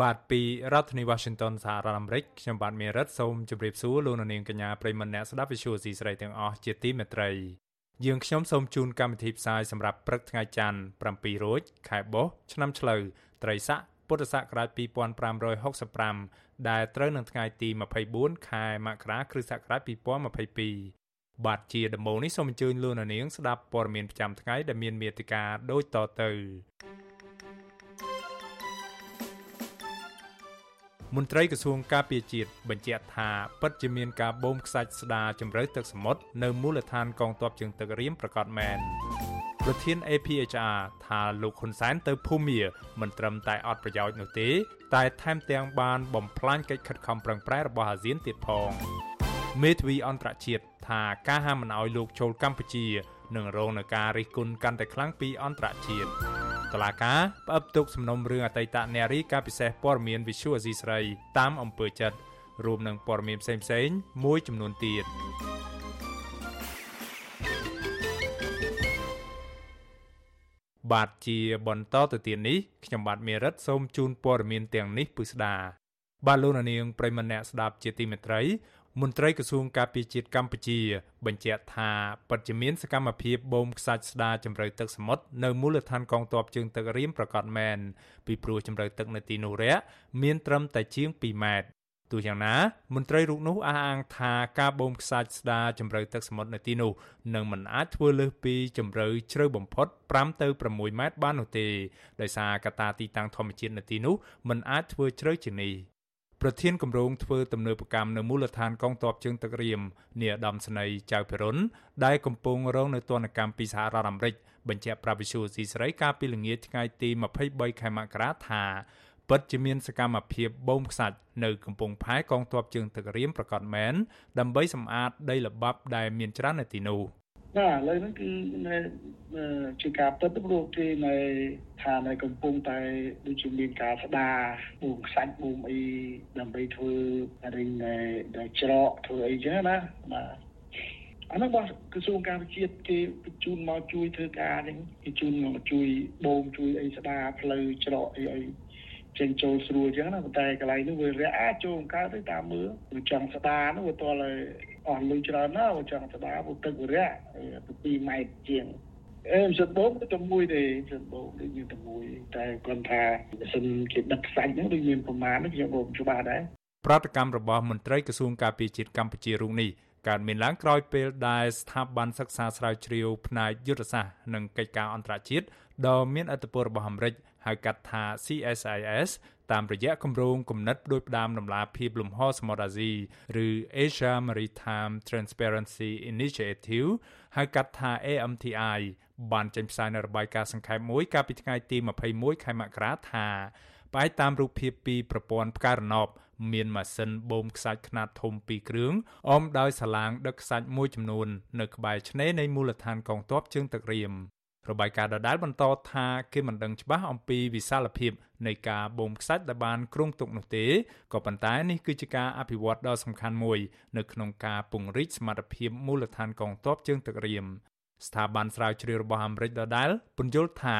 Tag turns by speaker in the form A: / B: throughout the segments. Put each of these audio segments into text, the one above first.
A: បាទពីរដ្ឋធានី Washington សហរដ្ឋអាមេរិកខ្ញុំបាទមេរិតសូមជម្រាបសួរលោកអ្នកនាងកញ្ញាប្រិយមិត្តអ្នកស្ដាប់ Visual C ស្រីទាំងអស់ជាទីមេត្រីយើងខ្ញុំសូមជូនកម្មវិធីផ្សាយសម្រាប់ព្រឹកថ្ងៃច័ន្ទ7រោចខែបុស្សឆ្នាំឆ្លូវត្រីស័កពុទ្ធសករាជ2565ដែលត្រូវនឹងថ្ងៃទី24ខែមករាគ្រិស្តសករាជ2022បាទជាដំបូងនេះសូមអញ្ជើញលោកអ្នកនាងស្ដាប់ព័ត៌មានប្រចាំថ្ងៃដែលមានមេត្តាដូចតទៅ មន្ត្រីក្រសួងការពារជាតិបញ្ជាក់ថាពិតជាមានការបូមខ្សាច់ស្ដារជំរឿទឹកសមុទ្រនៅមូលដ្ឋានកងទ័ពជើងទឹករៀមប្រកាសមែនប្រធាន APHR ថាលោកហ៊ុនសែនទៅភូមាមិនត្រឹមតែអត់ប្រយោជន៍នោះទេ តែថែមទាំងបានបំផ្លាញកិច្ចខិតខំប្រឹងប្រែងរបស់អាស៊ានទៀតផងមេធាវីអន្តរជាតិថាការហាមមិនអោយលោកចូលកម្ពុជានឹងរងនឹងការរិះគន់កាន់តែខ្លាំងពីអន្តរជាតិ តឡាកាផ្អឹបទុកសំណុំរឿងអតីតនារីការពិសេសព័ត៌មាន Visual Asia ស្រីតាមអំពើចិត្តរួមនឹងព័ត៌មានផ្សេងៗមួយចំនួនទៀតបាទជាបន្តទៅទៀតនេះខ្ញុំបាទមេរិតសូមជូនព័ត៌មានទាំងនេះពិស្ដាបាទលោកនាងប្រិមម្នាក់ស្ដាប់ជាទីមេត្រី មន្ត្រីក្រសួងការពារជាតិកម្ពុជា បញ្ជាក់ថាបច្ចុប្បន្នសកម្មភាពបូមខ្សាច់ស្ដារជម្រៅទឹកសមុទ្រនៅមូលដ្ឋានកងទ័ពជើងទឹករៀមប្រកាសមែនពីព្រោះជម្រៅទឹកនៅទីនោះរយៈមានត្រឹមតែជាង2ម៉ែត្រទោះយ៉ាងណាមន្ត្រីរូបនោះអះអាងថាការបូមខ្សាច់ស្ដារជម្រៅទឹកសមុទ្រនៅទីនោះនឹងមិនអាចធ្វើលើសពីជម្រៅជ្រៅបំផុត5ទៅ6ម៉ែត្របាននោះទេដោយសារកត្តាទីតាំងធម្មជាតិនៅទីនោះមិនអាចធ្វើជ្រៅជាងនេះ ប្រធានគម្រោងធ្វើទំនើបកម្មនៅមូលដ្ឋានកងទ័ពជើងទឹករៀមនាយឧត្តមស្នីចៅភិរុនដែលកំពុងរងនៅទណ្ឌកម្មពីសហរដ្ឋអាមេរិកបញ្ជាក់ប្រាប់វិសុយស៊ីស្រីកាលពីល្ងាចថ្ងៃទី23ខែមករាថាពិតជាមានសកម្មភាពបូមខ្សាច់នៅកំពង់ផែកងទ័ពជើងទឹករៀមប្រកាសមែនដើម្បីសម្អាតដីល្បាប់ដែលមានច្រើននៅទីនោះ
B: ណាឥឡូវហ្នឹងគឺនៅជាការពិតព្រោះគេនៅថានៅកំពុងតែដូចជាមានការស្ដារបូមខ្សាច់បូមអីដើម្បីធ្វើរិញដែលច្រកធ្វើអីចឹងណាបាទអានោះរបស់ក្រសួងការវិជាតិគេបញ្ជូនមកជួយធ្វើការហ្នឹងគេជូនមកជួយបូមជួយអីស្ដារផ្លូវច្រកអីអីចេញចូលស្រួលចឹងណាប៉ុន្តែកន្លែងនេះវារះអាចចូលកើតទៅតាមមើលវាចង់ស្ដារនោះវាតល អស់លុយច្រើនណាស់វាចង់ស្ដារពុទឹកវារះទៅ2ម៉ែត្រជាងអឺសិតបងទៅមួយទេសិតបងដូចមានតែមួយតែគាត់ថាសិនគេដឹកខ្សាច់ហ្នឹងដូចមានប្រមាណខ្ញុំបងច្បាស់ដែរ
A: ប្រតិកម្មរបស់មន្ត្រីក្រសួងការពារជាតិកម្ពុជារូបនេះកើតមានឡើងក្រោយពេលដែលស្ថាប័នសិក្សាស្រាវជ្រាវផ្នែកយុទ្ធសាស្ត្រនិងកិច្ចការអន្តរជាតិដ៏មានឥទ្ធិពលរបស់អាមេរិក ហៅកាត់ថា CSIS តាមរយៈគម្រោងគំនិតដោយផ្ដាមដំណាភាពលំហសមុទ្រអាស៊ីឬ Asia Maritime Transparency Initiative ហៅកាត់ថា AMTI បានចេញផ្សាយនៅរបាយការណ៍សង្ខេបមួយកាលពីថ្ងៃទី21ខែមករាថាផ្អែកតាមរូបភាពពីប្រព័ន្ធផ្កាយរណបមានម៉ាស៊ីនបូមខ្សាច់ខ្នាតធំពីរគ្រឿងអមដោយសាឡាងដឹកខ្សាច់មួយចំនួន នៅក្បែរឆ្នេរនៃមូលដ្ឋានកងទ័ពជើងទឹករៀម របាយការណ៍ដដែលបន្តថាគេមិនដឹងច្បាស់អំពីវិសាលភាពនៃការបូមខ្សាច់ដែលបានគ្រោងទុកនោះទេក៏ប៉ុន្តែនេះគឺជាការអភិវឌ្ឍដ៏សំខាន់មួយនៅក្នុងការពង្រីកសមត្ថភាពមូលដ្ឋានកងទ័ពជើងទឹករៀមស្ថាប័នស្រាវជ្រាវរបស់អាមេរិកដដែលពន្យល់ថា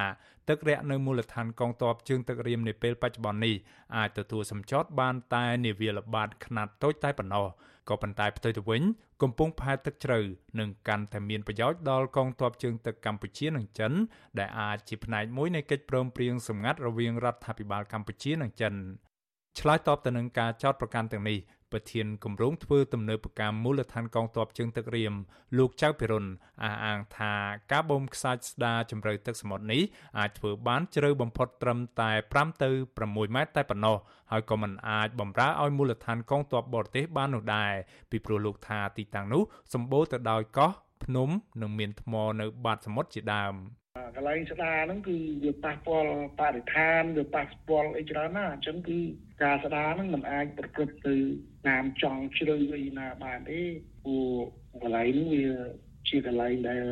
A: ទឹករាក់នៅមូលដ្ឋានកងទ័ពជើងទឹករៀមនាពេលបច្ចុប្បន្ននេះអាចទទួលសម្ចតបានតែនាវាល្បាតខ្នាតតូចតែប៉ុណ្ណោះ ក៏ប៉ុន្តែផ្ទុយទៅវិញកំពង់ផែទឹកជ្រៅនឹងកាន់តែមានប្រយោជន៍ដល់កងទ័ពជើងទឹកកម្ពុជានិងចិន ដែលអាចជាផ្នែកមួយនៃកិច្ចព្រមព្រៀងសម្ងាត់រវាងរដ្ឋាភិបាលកម្ពុជានិងចិនឆ្លើយតបទៅនឹងការចោទប្រកាន់ទាំងនេះ ប្រធានគម្រោងធ្វើទំនើបកម្មមូលដ្ឋានកងទ័ពជើងទឹករៀមលោកចៅភិរុនអះអាងថាការបូមខ្សាច់ស្ដារជម្រៅទឹកសមុទ្រនេះអាចធ្វើបានជ្រៅបំផុតត្រឹមតែ5ទៅ6ម៉ែត្រតែប៉ុណ្ណោះហើយក៏មិនអាចបំរើឲ្យមូលដ្ឋានកងទ័ពបរទេសបាននោះដែរពីព្រោះលោកថាទីតាំងនោះសម្បូរទៅដោយកោះភ្នំនិងមានថ្មនៅបាតសមុទ្រជាដើម
B: កន្លែងស្ដារហ្នឹងគឺវាប៉ះពាល់បរិស្ថានវាប៉ះពាល់អីច្រើនណាអញ្ចឹងគឺការស្ដារហ្នឹងมันអាចប្រព្រឹត្តទៅតាមចង់ជ្រៅអីណាបានទេព្រោះកន្លែងហ្នឹងវាជាកន្លែងដែល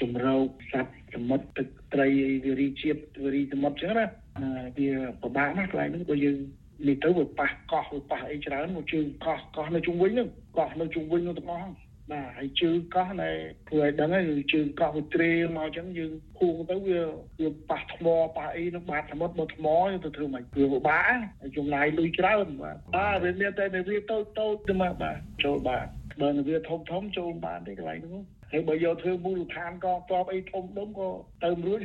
B: ជំរកសត្វសមុទ្រទឹកត្រីវារីជាតិវារីសមុទ្រអញ្ចឹងណាវាពិបាកណាស់កន្លែងហ្នឹងបើយើងនេះទៅវាប៉ះកោះវាប៉ះអីច្រើនមកជើងកោះកោះនៅជុំវិញហ្នឹងកោះនៅជុំវិញនោះទាំងអស់ បាទហើយជើងកោះណែព្រោះឲ្យដឹងហើយជើងកោះវាត្រេមកអញ្ចឹងយើងហួងទៅវាវាប៉ះថ្មប៉ះអីនឹងបាតសមុទ្រមកថ្មទៅធ្វើមិនវាពិបាកហើយចំណាយលុយច្រើនបាទបាទវាមានតែវាតូចតូចទេមកបាទចូលបាទបើវាធំធំចូលបានទេកន្លែងនោះហើយបើយកធ្វើមូលដ្ឋានកងទ័ពអីធំដុំក៏ទៅរួច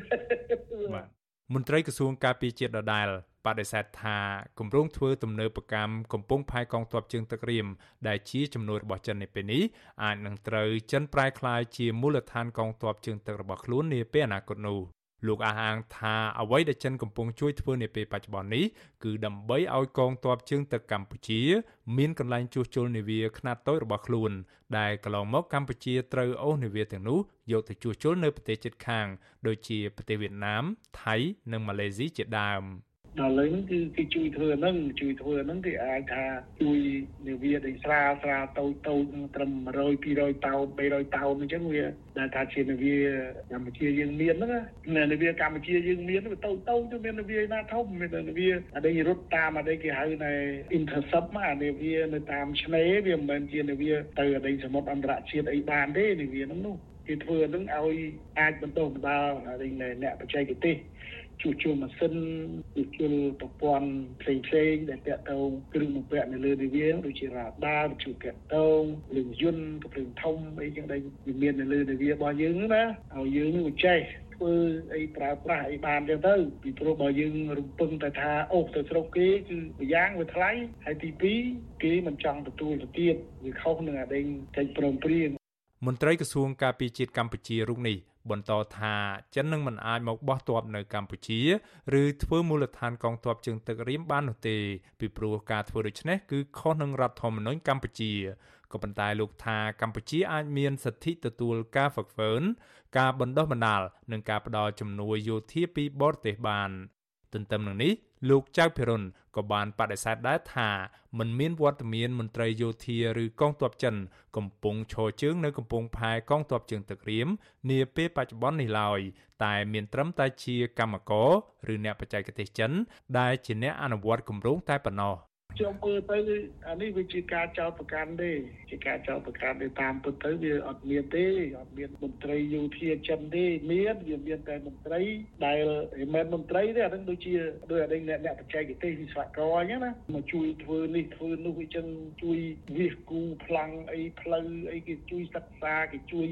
A: បាទមន្ត្រីក្រសួងការពារជាតិដដែល បដិសេធថាគម្រោងធ្វើទំនើបកម្មកំពុងផែកងទ័ពជើងទឹករៀមដែលជាចំនួនរបស់ចិននៅពេលនេះអាចនឹងត្រូវចិនប្រែក្លាយជាមូលដ្ឋានកងទ័ពជើងទឹករបស់ខ្លួននាពេលអនាគតនោះលោកអះអាងថាអ្វីដែលចិនកំពុងជួយធ្វើនាពេលបច្ចុប្បន្ននេះគឺដើម្បីឲ្យកងទ័ពជើងទឹកកម្ពុជាមានកន្លែងជួសជុលនាវាខ្នាតតូចរបស់ខ្លួន ដែលកន្លងមកកម្ពុជាត្រូវអូសនាវាទាំងនោះយកទៅជួសជុលនៅប្រទេសជិតខាង ដូចជាប្រទេសវៀតណាមថៃនិងម៉ាឡេស៊ីជាដើម។
B: ដល់ឥឡូវហ្នឹងគឺគេជួយធ្វើហ្នឹងជួយធ្វើហ្នឹងគេអាចថាជួយនាវាដែលស្រាលស្រាលតូចតូចត្រឹម100 200តោន300តោនអញ្ចឹងវាដែលថាជានាវាកម្ពុជាយើងមានហ្នឹងណានាវាកម្ពុជាយើងមានវាតូចតូចទៅមាននាវាណាធំមាននាវាអីរត់តាមអីគេហៅនៅ intercept មកនាវានៅតាមឆ្នេរវាមិនមែនជានាវាទៅអីសមុទ្រអន្តរជាតិអីបានទេនាវាហ្នឹងនោះគេធ្វើហ្នឹងឲ្យអាចបន្តបណ្ដាលអ្នកបច្ចេកទេស ជួសជុលម៉ាស៊ីនជួសជុលប្រព័ន្ធផ្សេងផ្សេងដែលតាក់ទងគ្រឿងបំពាក់នៅលើនាវាដូចជារ៉ាដាវិទ្យុតាក់ទងលឿនយន្តកំភ្លើងធំអីចឹងដែលមាននៅលើនាវារបស់យើងណាឲ្យយើងនឹងចេះធ្វើអីប្រើប្រាស់អីបានចឹងទៅពីព្រោះបើយើងរំពឹងតែថាអូសទៅស្រុកគេគឺម្យ៉ាងវាថ្លៃហើយទី2គេមិនចង់ទទួលទៅទៀតវាខុសនឹងអាដេញកិច្ចព្រមព្រៀង
A: មន្ត្រីក្រសួងការពារជាតិកម្ពុជារូបនេះ បន្តថាចិននឹងមិនអាចមកបោះទ័ពនៅកម្ពុជាឬធ្វើមូលដ្ឋានកងទ័ពជើងទឹករៀមបាននោះទេពីព្រោះការធ្វើដូច្នេះគឺខុសនឹងរដ្ឋធម្មនុញ្ញកម្ពុជាក៏ប៉ុន្តែលោកថាកម្ពុជាអាចមានសិទ្ធិទទួលការហ្វឹកហ្វឺនការបណ្ដោះបណ្ដាលនិងការផ្ដល់ជំនួយយោធាពីបរទេសបាន ទន្ទឹមនឹងនេះលោកចៅភិរុនក៏បានបដិសេធដែរថាមិនមានវត្តមានមន្ត្រីយោធាឬកងទ័ពចិន កំពុងឈរជើងនៅកំពង់ផែកងទ័ពជើងទឹករៀមនាពេលបច្ចុប្បន្ននេះឡើយតែមានត្រឹមតែជាកម្មករឬអ្នកបច្ចេកទេសចិនដែលជាអ្នកអនុវត្តគម្រោងតែប៉ុណ្ណោះ
B: ខ្ញុំមើលទៅអានេះវាជាការចោទប្រកាន់ទេជាការចោទប្រកាន់ទៅតាមពិតទៅវាអត់មានទេអត់មានមន្ត្រីយោធាចិនទេមានវាមានតែមន្ត្រីដែលមិនមែនមន្ត្រីទេអានឹងដូចជាដូចអានេះអ្នកអ្នកបច្ចេកទេសវិស្វករអញ្ចឹងណាមកជួយធ្វើនេះធ្វើនោះអញ្ចឹងជួយវាសគូប្លង់អីផ្លូវអីគេជួយសិក្សាគេជួយ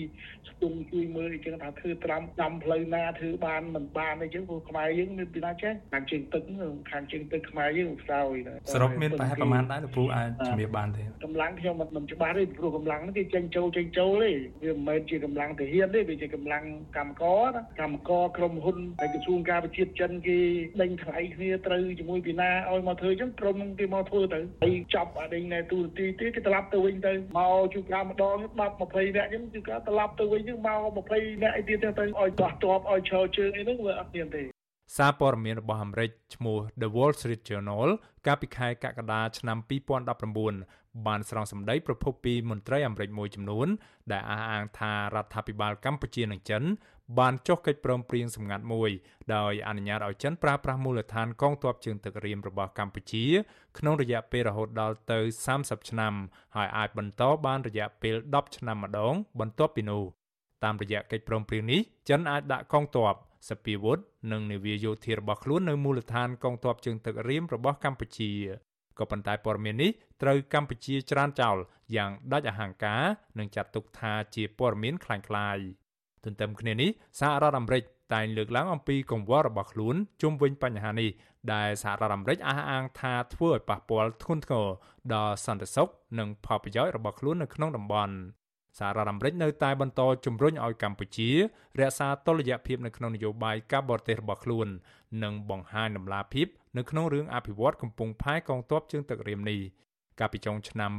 B: ស្ទង់ជួយមើលអញ្ចឹងថាធ្វើត្រាំដាំផ្លូវណាធ្វើបានមិនបានអីចឹងព្រោះខ្មែរយើងមានពីណាចេះខាងជើងទឹកខាងជើងទឹកខ្មែរយើងខ្សោយ
A: សរុបមានប្រហែលប្រហែលដែរលោកគ្រូអាចជំរាបបានទេ
B: កម្លាំងខ្ញុំមិនច្បាស់ទេព្រោះកម្លាំងហ្នឹងគេចេញចូលចេញចូលទេវាមិនមែនជាកម្លាំងទាហានទេវាជាកម្លាំងកម្មករណាកម្មករក្រុមហ៊ុនហើយក្រសួងការវិជាតិចិនគេដេញថ្លៃគ្នាត្រូវជាមួយពីណាឲ្យមកធ្វើអញ្ចឹងក្រុមគេមកធ្វើទៅហើយចាប់អាដេញនៅទូរទីទេគេត្រឡប់ទៅវិញទៅមកជួការម្ដង10 20នាក់អញ្ចឹងជួការត្រឡប់ទៅវិញហ្នឹងមក20នាក់អីទៀតទៅឲ្យដោះតបឲ្យឈរជើងអីហ្នឹងវាអត់មានទេ
A: សារព័ត៌មានរបស់អាមេរិកឈ្មោះ The Wall Street Journal កាលពីខែកក្កដាឆ្នាំ2019បានស្រង់សម្ដីប្រភពពីមន្ត្រីអាមេរិកមួយចំនួន ដែលអះអាងថារដ្ឋាភិបាលកម្ពុជានិងចិនបានចុះកិច្ចព្រមព្រៀងសម្ងាត់មួយដោយអនុញ្ញាតឲ្យចិនប្រើប្រាស់មូលដ្ឋានកងទ័ពជើងទឹករៀមរបស់កម្ពុជា ក្នុងរយៈពេលរហូតដល់ទៅ30ឆ្នាំ ហើយអាចបន្តបានរយៈពេល10ឆ្នាំម្ដង បន្ទាប់ពីនោះតាមរយៈកិច្ចព្រមព្រៀងនេះចិនអាចដាក់កងទ័ព សពីវុឌ្ឍនិងនាវាយោធារបស់ខ្លួននៅមូលដ្ឋានកងទ័ពជើងទឹករៀមរបស់កម្ពុជាក៏ប៉ុន្តែព័ត៌មាននេះត្រូវកម្ពុជាច្រានចោលយ៉ាងដាច់អហង្ការនិងចាត់ទុកថាជាព័ត៌មានក្លែងក្លាយទន្ទឹមគ្នានេះសហរដ្ឋអាមេរិកតែងលើកឡើងអំពីកង្វល់របស់ខ្លួនជុំវិញបញ្ហានេះដែលសហរដ្ឋអាមេរិកអះអាងថាធ្វើឲ្យប៉ះពាល់ធ្ងន់ធ្ងរដល់សន្តិសុខនិងផលប្រយោជន៍របស់ខ្លួននៅក្នុងតំបន់ សហរដ្ឋអាមេរិកនៅតែបន្តជំរុញឲ្យកម្ពុជា រក្សាតុល្យភាពនៅក្នុងនយោបាយការបរទេសរបស់ខ្លួន និងបង្ហាញដំណាភាពនៅក្នុងរឿងអភិវឌ្ឍកំពង់ផែកងទ័ពជើងទឹករៀមនេះ កាលពីចុងឆ្នាំ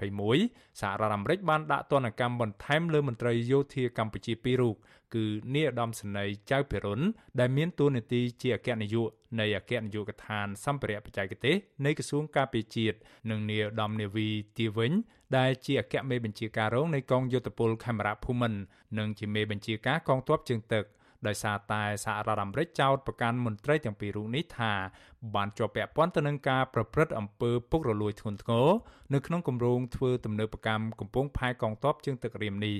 A: 2021សហរដ្ឋអាមេរិកបានដាក់ទណ្ឌកម្មបន្ថែមលើមន្ត្រីយោធាកម្ពុជាពីររូបគឺនាយឧត្តមសេនីយ៍ចៅភិរុនដែលមានតួនាទីជាអគ្គនាយកនៃអគ្គនាយកដ្ឋានសម្ភារៈបច្ចេកទេសនៃក្រសួងការពារជាតិនិងនាយឧត្តមនាវីទីវិញដែលជាអគ្គមេបញ្ជាការរងនៃកងយោធពលខេមរៈភូមិន្ទនិងជាមេបញ្ជាការកងទ័ពជើងទឹក ដោយសារតែសហរដ្ឋអាមេរិកចោទប្រកាន់មន្ត្រីទាំងពីររូបនេះថាបានជាប់ពាក់ព័ន្ធទៅនឹងការប្រព្រឹត្តអំពើពុករលួយធ្ងន់ធ្ងរនៅក្នុងគម្រោងធ្វើទំនើបកម្មកំពង់ផែកងទ័ពជើងទឹករៀមនេះ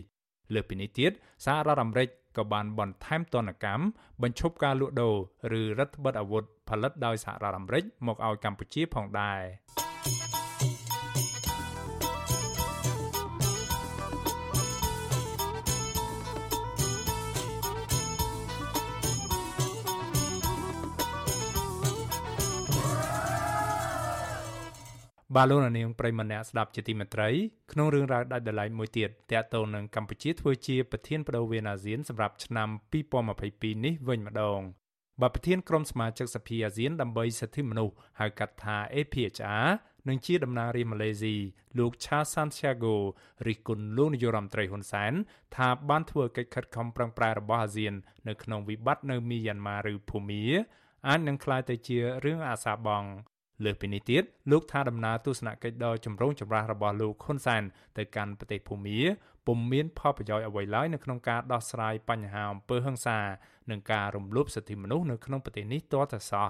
A: លើពីនេះទៀតសហរដ្ឋអាមេរិកក៏បានបន្ថែមទណ្ឌកម្មបញ្ឈប់ការលក់ដូរឬរដ្ឋបិទអាវុធផលិតដោយសហរដ្ឋអាមេរិកមកឲ្យកម្ពុជាផងដែរ បាទលោកនាងប្រិមម្នាក់ស្ដាប់ជាទីមេត្រីក្នុងរឿងរ៉ាវដាច់ដライមួយទៀតតកតទៅនឹងកម្ពុជាធ្វើជាប្រធានបដូវវេនអាស៊ានសម្រាប់ឆ្នាំ2022នេះវិញម្ដងបាទប្រធានក្រុមសមាជិកសភាអាស៊ានដើម្បីសិទ្ធិមនុស្សហៅកាត់ថា APHR និងជាតំណាងរាស្ត្រម៉ាឡេស៊ីលោក Cha Santiago រិះគន់លោកនាយរដ្ឋមន្ត្រីហ៊ុនសែនថាបានធ្វើកិច្ចខិតខំប្រឹងប្រែងរបស់អាស៊ាន នៅក្នុងវិបត្តិនៅមីយ៉ាន់ម៉ាឬភូមាអាចនឹងក្លាយទៅជារឿងអាសាបង់ លើសពីនេះទៀតលោកថាដំណើរទស្សនកិច្ចដ៏ចម្រូងចម្រាសរបស់លោកហ៊ុនសែនទៅកាន់ប្រទេសភូមាពុំមានផលប្រយោជន៍អ្វីឡើយនៅក្នុងការដោះស្រាយបញ្ហាអំពើហិង្សានិងការរំលោភសិទ្ធិមនុស្សនៅក្នុងប្រទេសនេះទាល់តែសោះ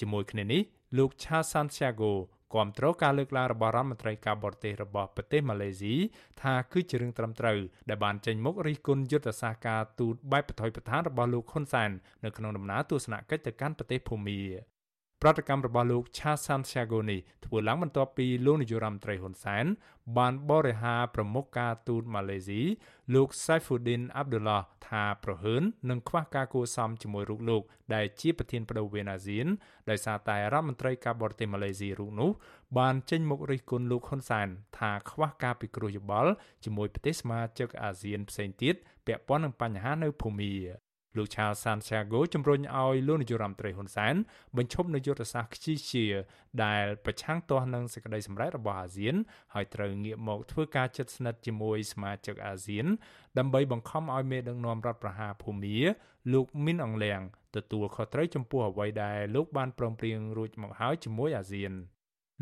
A: ជាមួយគ្នានេះលោក Cha Santiago គាំទ្រការលើកឡើងរបស់រដ្ឋមន្ត្រីការបរទេសរបស់ប្រទេសម៉ាឡេស៊ីថាគឺជារឿងត្រឹមត្រូវដែលបានចេញមុខរិះគន់យុទ្ធសាស្ត្រការទូតបែបប្រថុយប្រឋានរបស់លោកហ៊ុនសែននៅក្នុងដំណើរទស្សនកិច្ចទៅកាន់ប្រទេសភូមា ប្រតិកម្មរបស់លោក Cha Santiago នេះធ្វើឡើងបន្ទាប់ពីលោកនាយរដ្ឋមន្ត្រីហ៊ុនសែនបានបរិហារប្រមុខការទូតម៉ាឡេស៊ីលោក Saifuddin Abdullah ថាប្រហើននិងខ្វះការគួរសមជាមួយរូបលោក ដែលជាប្រធានបដូវវេនអាស៊ានដោយសារតែរដ្ឋមន្ត្រីការបរទេសម៉ាឡេស៊ីរូបនោះបានចេញមុខរិះគន់លោកហ៊ុនសែនថាខ្វះការពិគ្រោះយោបល់ជាមួយប្រទេសសមាជិកអាស៊ានផ្សេងទៀតពាក់ព័ន្ធនឹងបញ្ហានៅភូមា លោកឆាលសានសាហ្គោជំរុញឲ្យលោកនាយរដ្ឋមន្ត្រីហ៊ុនសែនបញ្ឈប់នូវយុទ្ធសាស្ត្រខ្ជិះជា ដែលប្រឆាំងទាស់នឹងសេចក្តីសម្រេចរបស់អាស៊ាន ហើយត្រូវងាកមកធ្វើការជិតស្និទ្ធជាមួយសមាជិកអាស៊ាន ដើម្បីបង្ខំឲ្យមេដឹកនាំរដ្ឋប្រហារភូមាលោកមីនអងលៀងទទួលខុសត្រូវចំពោះអ្វីដែលលោកបានព្រមព្រៀងរួចមកហើយជាមួយអាស៊ាន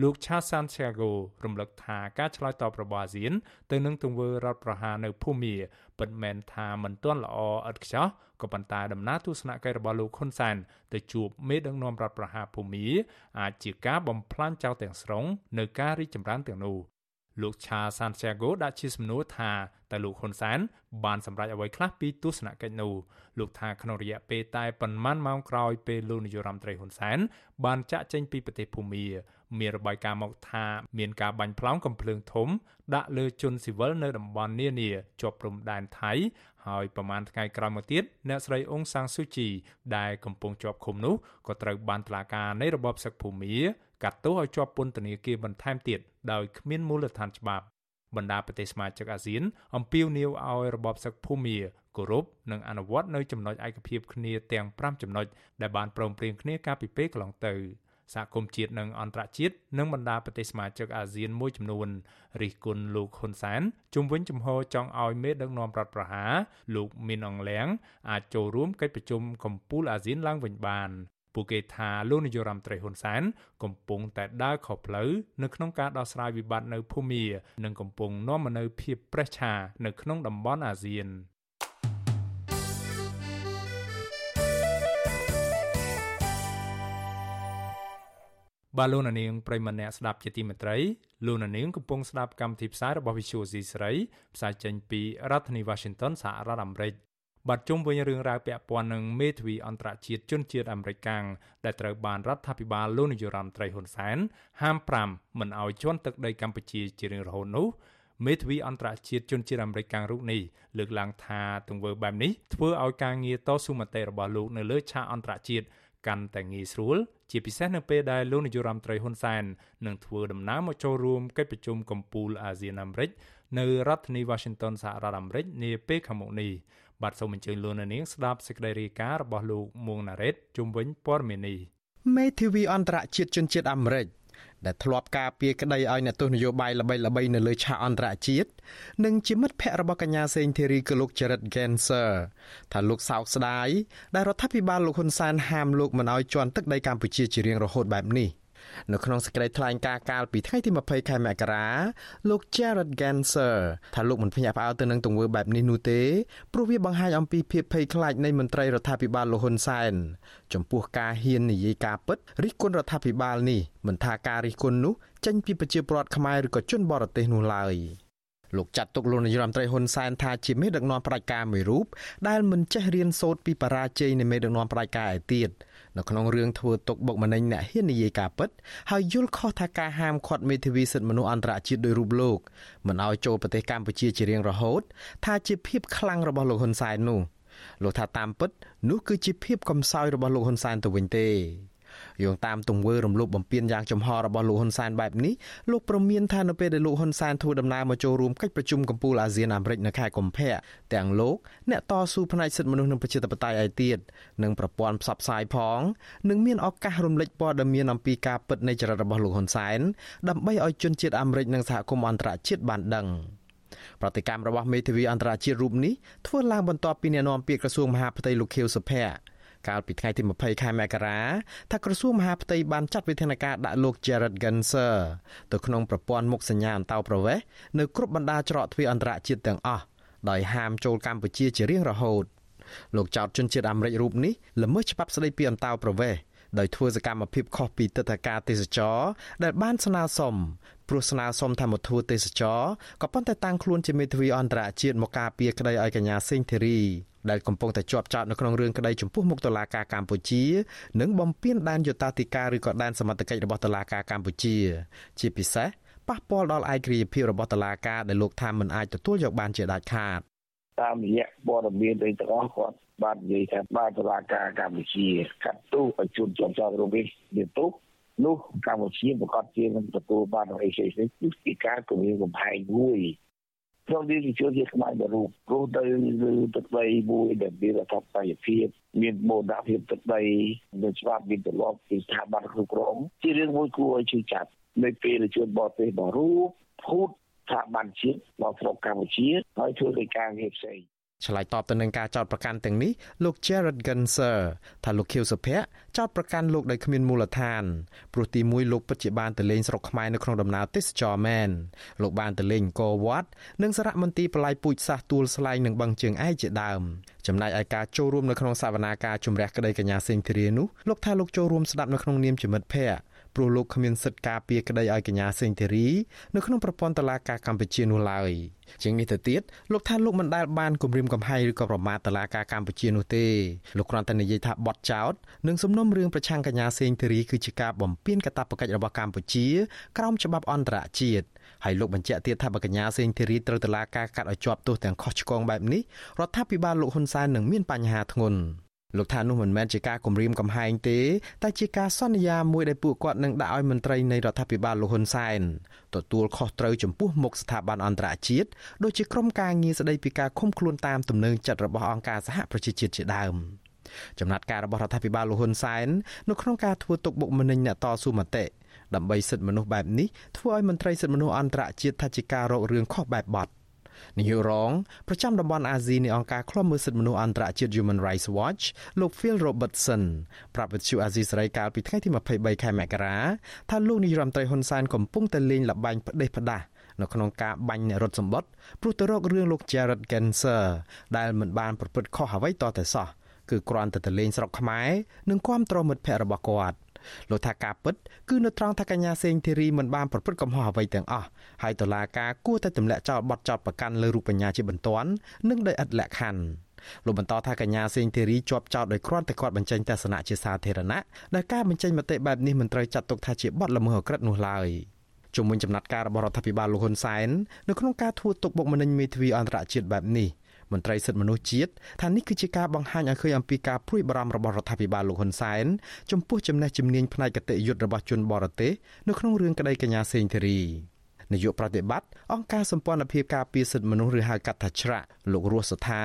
A: លោក Cha Santiago រំលឹកថាការឆ្លើយតបរបស់អាស៊ាន ទៅនឹងទង្វើរដ្ឋប្រហារនៅភូមាពិតមែនថាមិនទាន់ល្អឥតខ្ចោះក៏ប៉ុន្តែដំណើរទស្សនកិច្ចរបស់លោកហ៊ុនសែនទៅជួបមេដឹកនាំរដ្ឋប្រហារភូមាអាចជាការបំផ្លាញចោលទាំងស្រុងនៅការរីកចម្រើនទាំងនោះលោកឆាសានសាហ្គោដាក់ជាសំណួរថាតើលោកហ៊ុនសែនបានសម្រេចអ្វីខ្លះពីទស្សនកិច្ចនោះលោកថាក្នុងរយៈពេលតែប៉ុន្មានម៉ោងក្រោយពេលលោកនាយរដ្ឋមន្ត្រីហ៊ុនសែនបានចាក់ចេញពីប្រទេសភូមា មានរបាយការណ៍មកថាមានការបាញ់ផ្លោងកំភ្លើងធំ ដាក់លើជនស៊ីវិលនៅតំបន់នានាជាប់ព្រំដែនថៃហើយប្រមាណថ្ងៃក្រោយមកទៀតអ្នកស្រីអ៊ុងសាំងស៊ូជីដែលកំពុងជាប់ឃុំនោះក៏ត្រូវបានតុលាការនៃរបបសឹកភូមាកាត់ទោសឲ្យជាប់ពន្ធនាគារបន្ថែមទៀតដោយគ្មានមូលដ្ឋានច្បាប់បណ្ដាប្រទេសសមាជិកអាស៊ានអំពាវនាវឲ្យរបបសឹកភូមាគោរពនិងអនុវត្តនៅចំណុចឯកភាពគ្នាទាំង5ចំណុចដែលបានព្រមព្រៀងគ្នាកាលពីពេលកន្លងទៅ សហគមន៍ជាតិនិងអន្តរជាតិនិងបណ្ដាប្រទេសសមាជិកអាស៊ានមួយចំនួនរិះគន់លោកហ៊ុនសែនជំវិញចំហចង់ឲ្យមេដឹកនាំរដ្ឋប្រហារលោកមីនអងលៀងអាចចូលរួមកិច្ចប្រជុំកំពូលអាស៊ានឡើងវិញបានពួកគេថាលោកនាយរដ្ឋមន្ត្រីហ៊ុនសែនកំពុងតែដើរខុសផ្លូវនៅក្នុងការដោះស្រាយវិបត្តិនៅភូមានិងកំពុងនាំមកនូវភាពប្រេះឆានៅក្នុងតំបន់អាស៊ាន បាទលោកនាងប្រិមម្នាក់ស្ដាប់ជាទីមេត្រីលោកនាងកំពុងស្ដាប់កម្មវិធីផ្សាយរបស់ Visual C ស្រីផ្សាយចេញពីរដ្ឋធានី Washington សហរដ្ឋអាមេរិកបាទជុំវិញរឿងរ៉ាវពាក់ព័ន្ធនឹងមេធាវីអន្តរជាតិជនជាតិអាមេរិកកាំងដែលត្រូវបានរដ្ឋាភិបាលលោកនាយរដ្ឋមន្ត្រីហ៊ុនសែនហាម5មិនឲ្យជន់ទឹកដីកម្ពុជាជារៀងរហូតនោះមេធាវីអន្តរជាតិជនជាតិអាមេរិកកាំងរូបនេះលើកឡើងថាទង្វើបែបនេះធ្វើឲ្យការងារតស៊ូមតិរបស់លោកនៅលើឆាកអន្តរជាតិកាន់តែងាយស្រួល ជាពិសេសនៅពេលដែលលោកនាយរដ្ឋមន្ត្រីហ៊ុនសែននឹងធ្វើដំណើរមកចូលរួមកិច្ចប្រជុំកំពូលអាស៊ានអាមេរិកនៅរដ្ឋធានី Washington សហរដ្ឋអាមេរិកនាពេលខាងមុខនេះបាទសូមអញ្ជើញលោកនាងស្ដាប់សេចក្តីរាយការណ៍របស់លោកមួងណារ៉េតជុំវិញព័ត៌មាននេះ
C: មេធាវីអន្តរជាតិជនជាតិអាមេរិក ដែលធ្លាប់ការពារក្តីឲ្យអ្នកទស្សនយោបាយល្បីៗនៅលើឆាកអន្តរជាតិនិងជាមិត្តភ័ក្តិរបស់កញ្ញាសេងធីរីគឺលោក Jared Genser ថាលោកសោកស្ដាយដែលរដ្ឋាភិបាលលោកហ៊ុនសែនហាមលោកមិនឲ្យជន់ទឹកដីកម្ពុជាជារៀងរហូតបែបនេះ។ នៅក្នុងសេចក្តីថ្លែងការណ៍កាលពីថ្ងៃទី20ខែមករាលោក Jared Genser ថាលោកមិនភ្ញាក់ផ្អើលទៅនឹងទង្វើបែបនេះនោះទេព្រោះវាបង្ហាញអំពីភាពភ័យខ្លាចនៃមន្ត្រីរដ្ឋាភិបាលលោកហ៊ុនសែនចំពោះការហ៊ាននិយាយការពិតរិះគន់រដ្ឋាភិបាលនេះមិនថាការរិះគន់នោះចេញពីប្រជាពលរដ្ឋខ្មែរឬក៏ជនបរទេសនោះឡើយលោកចាត់ទុកលោកនាយរដ្ឋមន្ត្រីហ៊ុនសែនថាជាមេដឹកនាំផ្ដាច់ការមួយរូបដែលមិនចេះរៀនសូត្រពីបរាជ័យនៃមេដឹកនាំផ្ដាច់ការឯទៀត នៅក្នុងរឿងធ្វើទុកបុកម្នេញអ្នកហ៊ាននិយាយការពិតហើយយល់ខុសថាការហាមឃាត់មេធាវីសិទ្ធិមនុស្សអន្តរជាតិដោយរូបលោកមិនឲ្យចូលប្រទេសកម្ពុជាជារៀងរហូត ថាជាភាពខ្លាំងរបស់លោកហ៊ុនសែននោះលោកថាតាមពិតនោះគឺជាភាពកំសោយរបស់លោកហ៊ុនសែនទៅវិញទេ យោងតាមទង្វើរំលោភបំពានយ៉ាងចំហរបស់លោកហ៊ុនសែនបែបនេះលោកប្រមានថានៅពេលដែលលោកហ៊ុនសែនធ្វើដំណើរមកចូលរួមកិច្ចប្រជុំកំពូលអាស៊ានអាមេរិកនៅខែកុម្ភៈទាំងលោកអ្នកតស៊ូផ្នែកសិទ្ធិមនុស្សនិងប្រជាធិបតេយ្យឯទៀតនិងប្រព័ន្ធផ្សព្វផ្សាយផងនឹងមានឱកាសរំលេចព័ត៌មានអំពីការពិតនៃចរិតរបស់លោកហ៊ុនសែនដើម្បីឲ្យជនជាតិអាមេរិកនិងសហគមន៍អន្តរជាតិបានដឹងប្រតិកម្មរបស់មេធាវីអន្តរជាតិរូបនេះធ្វើឡើងបន្ទាប់ពីអ្នកនាំពាក្យក្រសួងមហាផ្ទៃលោកខៀវសុភ័ក្រ កាលពីថ្ងៃទី20ខែមករាថាក្រសួងមហាផ្ទៃបានចាត់វិធានការដាក់លោក Jared Genser ទៅក្នុងប្រព័ន្ធមុខសញ្ញាអន្តោប្រវេសន៍នៅគ្រប់បណ្ដាច្រកទ្វារអន្តរជាតិទាំងអស់ដោយហាមចូលកម្ពុជាជារៀងរហូតលោកចោទជនជាតិអាមេរិករូបនេះល្មើសច្បាប់ស្តីពីអន្តោប្រវេសន៍ដោយធ្វើសកម្មភាពខុសពីទឹកធការទេសចរដែលបានស្នើសុំ ព្រោះស្នើសុំថាមកធ្វើទេសចរក៏ប៉ុន្តែតាំងខ្លួនជាមេធាវីអន្តរជាតិមកការពារក្តីឲ្យកញ្ញាសេងធីរីដែលកំពុងតែជាប់ចោតនៅក្នុងរឿងក្តីចំពោះមុខតុលាការកម្ពុជានិងបំពេញដែនយុតាធិការឬក៏ដែនសមត្ថកិច្ចរបស់តុលាការកម្ពុជា ជាពិសេសប៉ះពាល់ដល់ឯករាជ្យភាពរបស់តុលាការដែលលោកថាមិនអាចទទួលយកបានជាដាច់ខាត
D: តាមរយៈព័ត៌មានទាំងអស់គាត់បាននិយាយថាបានតុលាការកម្ពុជាកាត់ទោសឲ្យជនជាប់ចោតរូបនេះមានទោស នោះកម្ពុជាប្រកាសជានឹងទទួលបានអីផ្សេងៗគឺពីការគម្រាមកំហែងមួយក្នុងនាមជាជនជាតិខ្មែរមួយរូបព្រោះទៅលើទឹកដីមួយដែលមានអធិបតេយ្យភាពមានបូរណភាពទឹកដីមានច្បាប់មានទម្លាប់ពីស្ថាប័នគ្រប់គ្រងជារឿងមួយគួរឲ្យជឿចាប់នៅពេលជនបរទេសមករូបភូតស្ថាប័នជាតិមកស្រុកកម្ពុជាហើយធ្វើកិច្ចការងារផ្សេង
C: ឆ្លើយតបទៅនឹងការចោទប្រកាន់ទាំងនេះលោក Jared Genser ថាលោកខៀវសុភ័ក្រចោទប្រកាន់លោកដោយគ្មានមូលដ្ឋានព្រោះទីមួយលោកពិតជាបានទៅលេងស្រុកខ្មែរនៅក្នុងដំណើរទេសចរមែនលោកបានទៅលេងអង្គរវត្តនិងសារមន្ទីរបល័យពូជសាសទួលស្លែងនិងបឹងជើងឯកជាដើមចំណែកឯការចូលរួមនៅក្នុងសវនាការជំរះក្តីកញ្ញាសេងធីរីនោះលោកថាលោកចូលរួមស្ដាប់នៅក្នុងនាមជាមិត្តភ័ក្តិ ព្រោះលោកគ្មានសិទ្ធិការពារក្តីឲ្យកញ្ញាសេងធីរីនៅក្នុងប្រព័ន្ធតុលាការកម្ពុជានោះឡើយជាងនេះទៅទៀតលោកថាលោកមិនដែលបានគម្រាមកំហែងឬក៏ប្រមាថតុលាការកម្ពុជានោះទេលោកគ្រាន់តែនិយាយថាបទចោទនិងសំណុំរឿងប្រឆាំងកញ្ញាសេងធីរីគឺជាការបំពានកាតព្វកិច្ចរបស់កម្ពុជាក្រោមច្បាប់អន្តរជាតិហើយលោកបញ្ជាក់ទៀតថាបើកញ្ញាសេងធីរីត្រូវតុលាការកាត់ឲ្យជាប់ទោសទាំងខុសឆ្គងបែបនេះរដ្ឋាភិបាលលោកហ៊ុនសែននឹងមានបញ្ហាធ្ងន់ លោកថានោះមិនមែនជាការគំរាមកំហែងទេតែជាការសន្យាមួយដែលពួកគាត់នឹងដាក់ឲ្យមន្ត្រីនៃរដ្ឋាភិបាលលោកហ៊ុនសែនទទួលខុសត្រូវចំពោះមុខស្ថាប័នអន្តរជាតិដូចជាក្រុមការងារស្ដីពីការឃុំខ្លួនតាមទំនឹងចិត្តរបស់អង្គការសហប្រជាជាតិជាដើមចំណាត់ការរបស់រដ្ឋាភិបាលលោកហ៊ុនសែននៅក្នុងការធ្វើទុកបុកម្នេញអ្នកតស៊ូមតិដើម្បីសិទ្ធិមនុស្សបែបនេះធ្វើឲ្យមន្ត្រីសិទ្ធិមនុស្សអន្តរជាតិថាជាការរករឿងខុសបែបបទ នាយករងប្រចាំតំបន់អាស៊ីនៃអង្គការឃ្លាំមើលសិទ្ធិមនុស្សអន្តរជាតិ Human Rights Watch លោក Phil Robertson ប្រាប់វិទ្យុអាស៊ីសេរីកាលពីថ្ងៃទី23ខែមករាថាលោកនាយរដ្ឋមន្ត្រីហ៊ុនសែនកំពុងតែលេងល្បែងផ្ដេសផ្ដាសនៅក្នុងការបាញ់អ្នករត់សម្បត្តិព្រោះទៅរករឿងលោក Jared Genser ដែលមិនបានប្រព្រឹត្តខុសអ្វីតតែសោះគឺគ្រាន់តែទៅលេងស្រុកខ្មែរនិងគាំទ្រមិត្តភ័ក្តិរបស់គាត់ លោកថាការពិតគឺនៅត្រង់ថាកញ្ញាសេងធីរីមិនបានប្រព្រឹត្តកំហុសអ្វីទាំងអស់ហើយតុលាការគួរតែទម្លាក់ចោលបទចោទប្រកាន់លើរូបបញ្ញាជាបន្ទាន់និងដោយឥតលក្ខខណ្ឌលោកបន្តថាកញ្ញាសេងធីរីជាប់ចោទដោយគ្រាន់តែគាត់បញ្ចេញទស្សនៈជាសាធារណៈដែលការបញ្ចេញមតិបែបនេះមិនត្រូវចាត់ទុកថាជាបទល្មើសអក្រិតនោះឡើយជំវិញចំណាត់ការរបស់រដ្ឋាភិបាលលោកហ៊ុនសែននៅក្នុងការធ្វើទុកបុកម្នេញមេធាវីអន្តរជាតិបែបនេះ មន្ត្រីសិទ្ធិមនុស្សជាតិថានេះគឺជាការបង្ហាញឲ្យឃើញអំពីការព្រួយបារម្ភរបស់រដ្ឋាភិបាលលោកហ៊ុនសែនចំពោះចំណេះជំនាញផ្នែកគតិយុត្តរបស់ជនបរទេសនៅក្នុងរឿងក្តីកញ្ញាសេងធីរី នាយកប្រតិបត្តិអង្គការសម្ព័ន្ធភាពការពារសិទ្ធិមនុស្សឬហៅកាត់ថាច្រាក់លោករស់សថា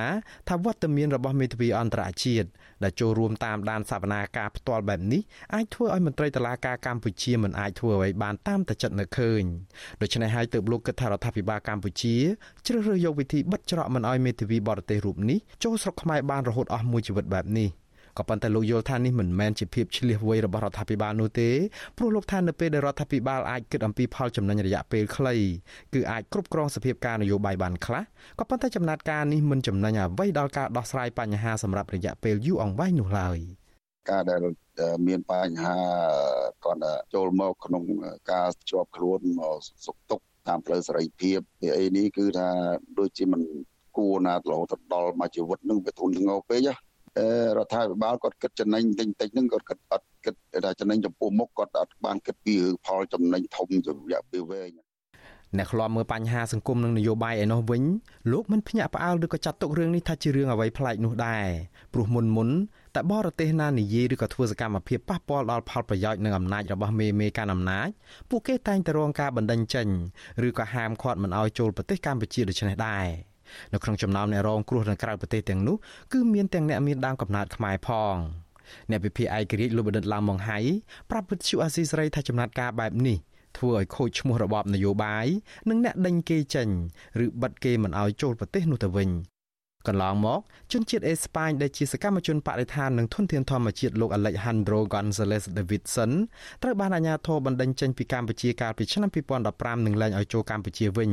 C: ថាវត្តមានរបស់មេធាវីអន្តរជាតិដែលចូលរួមតាមដានសវនាការផ្ទាល់បែបនេះអាចធ្វើឲ្យមន្ត្រីតុលាការកម្ពុជាមិនអាចធ្វើអ្វីបានតាមតែចិត្តនឹកឃើញដូច្នេះហើយទើបលោកគិតថារដ្ឋាភិបាលកម្ពុជាជ្រើសរើសយកវិធីបិទច្រកមិនឲ្យមេធាវីបរទេសរូបនេះចូលស្រុកខ្មែរបានរហូតអស់មួយជីវិតបែបនេះ ក៏ប៉ុន្តែលោកយល់ថានេះមិនមែនជាភាពឆ្លៀសវៃរបស់រដ្ឋាភិបាលនោះទេព្រោះលោកថានៅពេលដែលរដ្ឋាភិបាលអាចគិតអំពីផលចំណេញរយៈពេលខ្លីគឺអាចគ្រប់គ្រងសភាពការនយោបាយបានខ្លះក៏ប៉ុន្តែចំណាត់ការនេះមិនចំណេញអ្វីដល់ការដោះស្រាយបញ្ហាសម្រាប់រយៈពេលយូរអង្វែងនោះឡើយ
E: ការដែលមានបញ្ហាគាត់ចូលមកក្នុងការជាប់ខ្លួនមកសុខទុក្ខតាមផ្លូវសេរីភាពអីនេះគឺថាដូចជាមិនគួរណារហូតដល់មួយជីវិតនឹងវាធូរធ្ងរពេក រដ្ឋាភិបាលគាត់គិតចំណេញតិចតិចហ្នឹងគាត់គិតអត់គិតថាចំណេញចំពោះមុខគាត់អត់បានគិតពីផលចំណេញធំរយៈពេលវែង
C: អ្នកខ្លាប់មើលបញ្ហាសង្គមនិងនយោបាយឯនោះវិញលោកមិនភ្ញាក់ផ្អើលឬក៏ចាត់ទុករឿងនេះថាជារឿងអ្វីប្លែកនោះដែរព្រោះមុនមុនតែបរទេសណានិយាយឬក៏ធ្វើសកម្មភាពប៉ះពាល់ដល់ផលប្រយោជន៍និងអំណាចរបស់មេមេកាន់អំណាចពួកគេតែងតែរងការបណ្តេញចេញឬក៏ហាមឃាត់មិនឲ្យចូលប្រទេសកម្ពុជាដូច្នេះដែរ នៅក្នុងចំណោមអ្នករងគ្រោះនៅក្រៅប្រទេសទាំងនោះគឺមានទាំងអ្នកមានដើមកំណើតខ្មែរផងអ្នកវិភាគឯករាជ្យលោកបណ្ឌិតឡាមម៉ុងហៃប្រាប់វិទ្យុអាស៊ីសេរីថាចំណាត់ការបែបនេះធ្វើឲ្យខូចឈ្មោះរបបនយោបាយនិងអ្នកដេញគេចេញឬបិទគេមិនឲ្យចូលប្រទេសនោះទៅវិញ កន្លងមកជនជាតិអេស្ប៉ាញដែលជាសកម្មជនបរិស្ថាននិងធនធានធម្មជាតិលោក Alejandro Gonzalez Davidson ត្រូវបានអាជ្ញាធរបណ្តេញចេញពីកម្ពុជាកាលពីឆ្នាំ2015និងលែងឲ្យចូលកម្ពុជាវិញ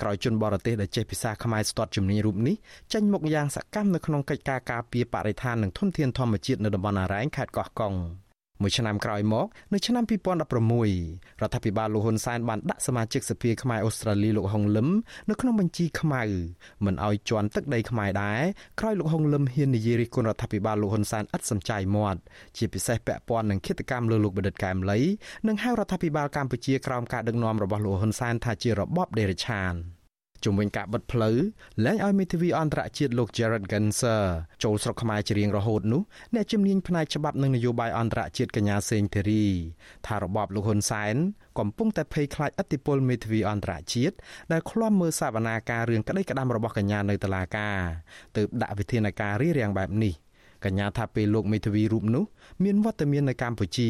C: ក្រោយជនបរទេសដែលចេះភាសាខ្មែរស្ទាត់ជំនាញរូបនេះចេញមុខយ៉ាងសកម្មនៅក្នុងកិច្ចការការពារបរិស្ថាននិងធនធានធម្មជាតិនៅតំបន់អរ៉ែងខេត្តកោះកុង។ មួយឆ្នាំក្រោយមកនៅឆ្នាំ2016រដ្ឋាភិបាលលោកហ៊ុនសែនបានដាក់សមាជិកសភាខ្មែរអូស្ត្រាលីលោកហុងលឹមនៅក្នុងបញ្ជីខ្មៅមិនឲ្យជន់ទឹកដីខ្មែរដែរក្រោយលោកហុងលឹមហ៊ាននិយាយរិះគន់រដ្ឋាភិបាលលោកហ៊ុនសែនឥតសំចៃមាត់ជាពិសេសពាក់ព័ន្ធនឹងគិតកម្មលើលោកបណ្ឌិតកែមលីនិងហៅរដ្ឋាភិបាលកម្ពុជាក្រោមការដឹកនាំរបស់លោកហ៊ុនសែនថាជារបបដេរឆាន។ ជំវិញការបិទផ្លូវលែងឲ្យមេធាវីអន្តរជាតិលោក Jared Genser ចូលស្រុកខ្មែរជារៀងរហូតនោះអ្នកជំនាញផ្នែកច្បាប់និងនយោបាយអន្តរជាតិកញ្ញាសេងធីរីថារបបលោកហ៊ុនសែនកំពុងតែភ័យខ្លាចឥទ្ធិពលមេធាវីអន្តរជាតិដែលឃ្លាំមើលសវនាការរឿងក្តីក្តាំរបស់កញ្ញានៅតុលាការទើបដាក់វិធានការរារាំងបែបនេះ។ កញ្ញាថាពេលលោកមេធាវីរូបនោះមានវត្តមាននៅកម្ពុជា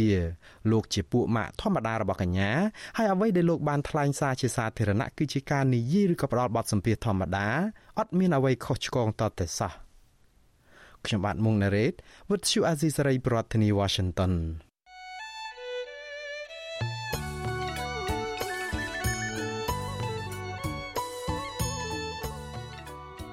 C: លោកជាពួកម៉ាក់ធម្មតារបស់កញ្ញាហើយអ្វីដែលលោកបានថ្លែងសារជាសាធារណៈគឺជាការនិយាយឬក៏ផ្ដល់បទសម្ភាសធម្មតាអត់មានអ្វីខុសឆ្គងតតែសោះខ្ញុំបាទមុងណារ៉េត With you Azisari ប្រធានាទី Washington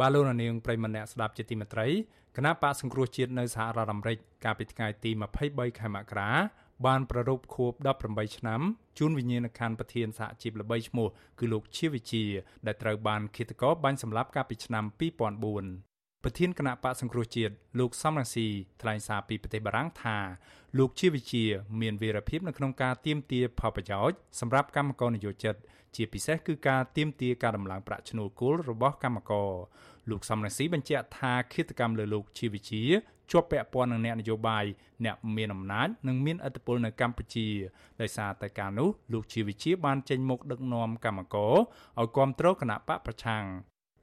A: បាទលោកនាងប្រិមម្នាក់ស្ដាប់ជាទីមេត្រីគណៈបកសង្គ្រោះជាតិនៅសហរដ្ឋអាមេរិកកាលពីថ្ងៃទី23ខែមករាបានប្រារព្ធខួប18ឆ្នាំជូនវិញ្ញាណក្ខន្ធប្រធានសហជីពល្បីឈ្មោះគឺលោកជាវិជា ដែលត្រូវបានឃាតករបាញ់សម្លាប់កាលពីឆ្នាំ2004ប្រធានគណៈបកសង្គ្រោះជាតិលោកសំរងស៊ីថ្លែងសារពីប្រទេសបារាំងថាលោកជាវិជា មានវីរភាពនៅក្នុងការទៀមទាផលប្រយោជន៍សម្រាប់កម្មករនិយោជិត ជាពិសេសគឺការទៀមទាការដំឡើងប្រាក់ឈ្នួលគោលរបស់កម្មករលោកសំរងស៊ីបញ្ជាក់ថាគិតកម្មលើលោកជាវិជាជាប់ពាក់ព័ន្ធនឹងអ្នកនយោបាយអ្នកមានអំណាចនិងមានឥទ្ធិពលនៅកម្ពុជាដោយសារតែការនោះលោកជាវិជាបានចេញមុខដឹកនាំកម្មករឲ្យគ្រប់គ្រងគណៈបកប្រឆាំង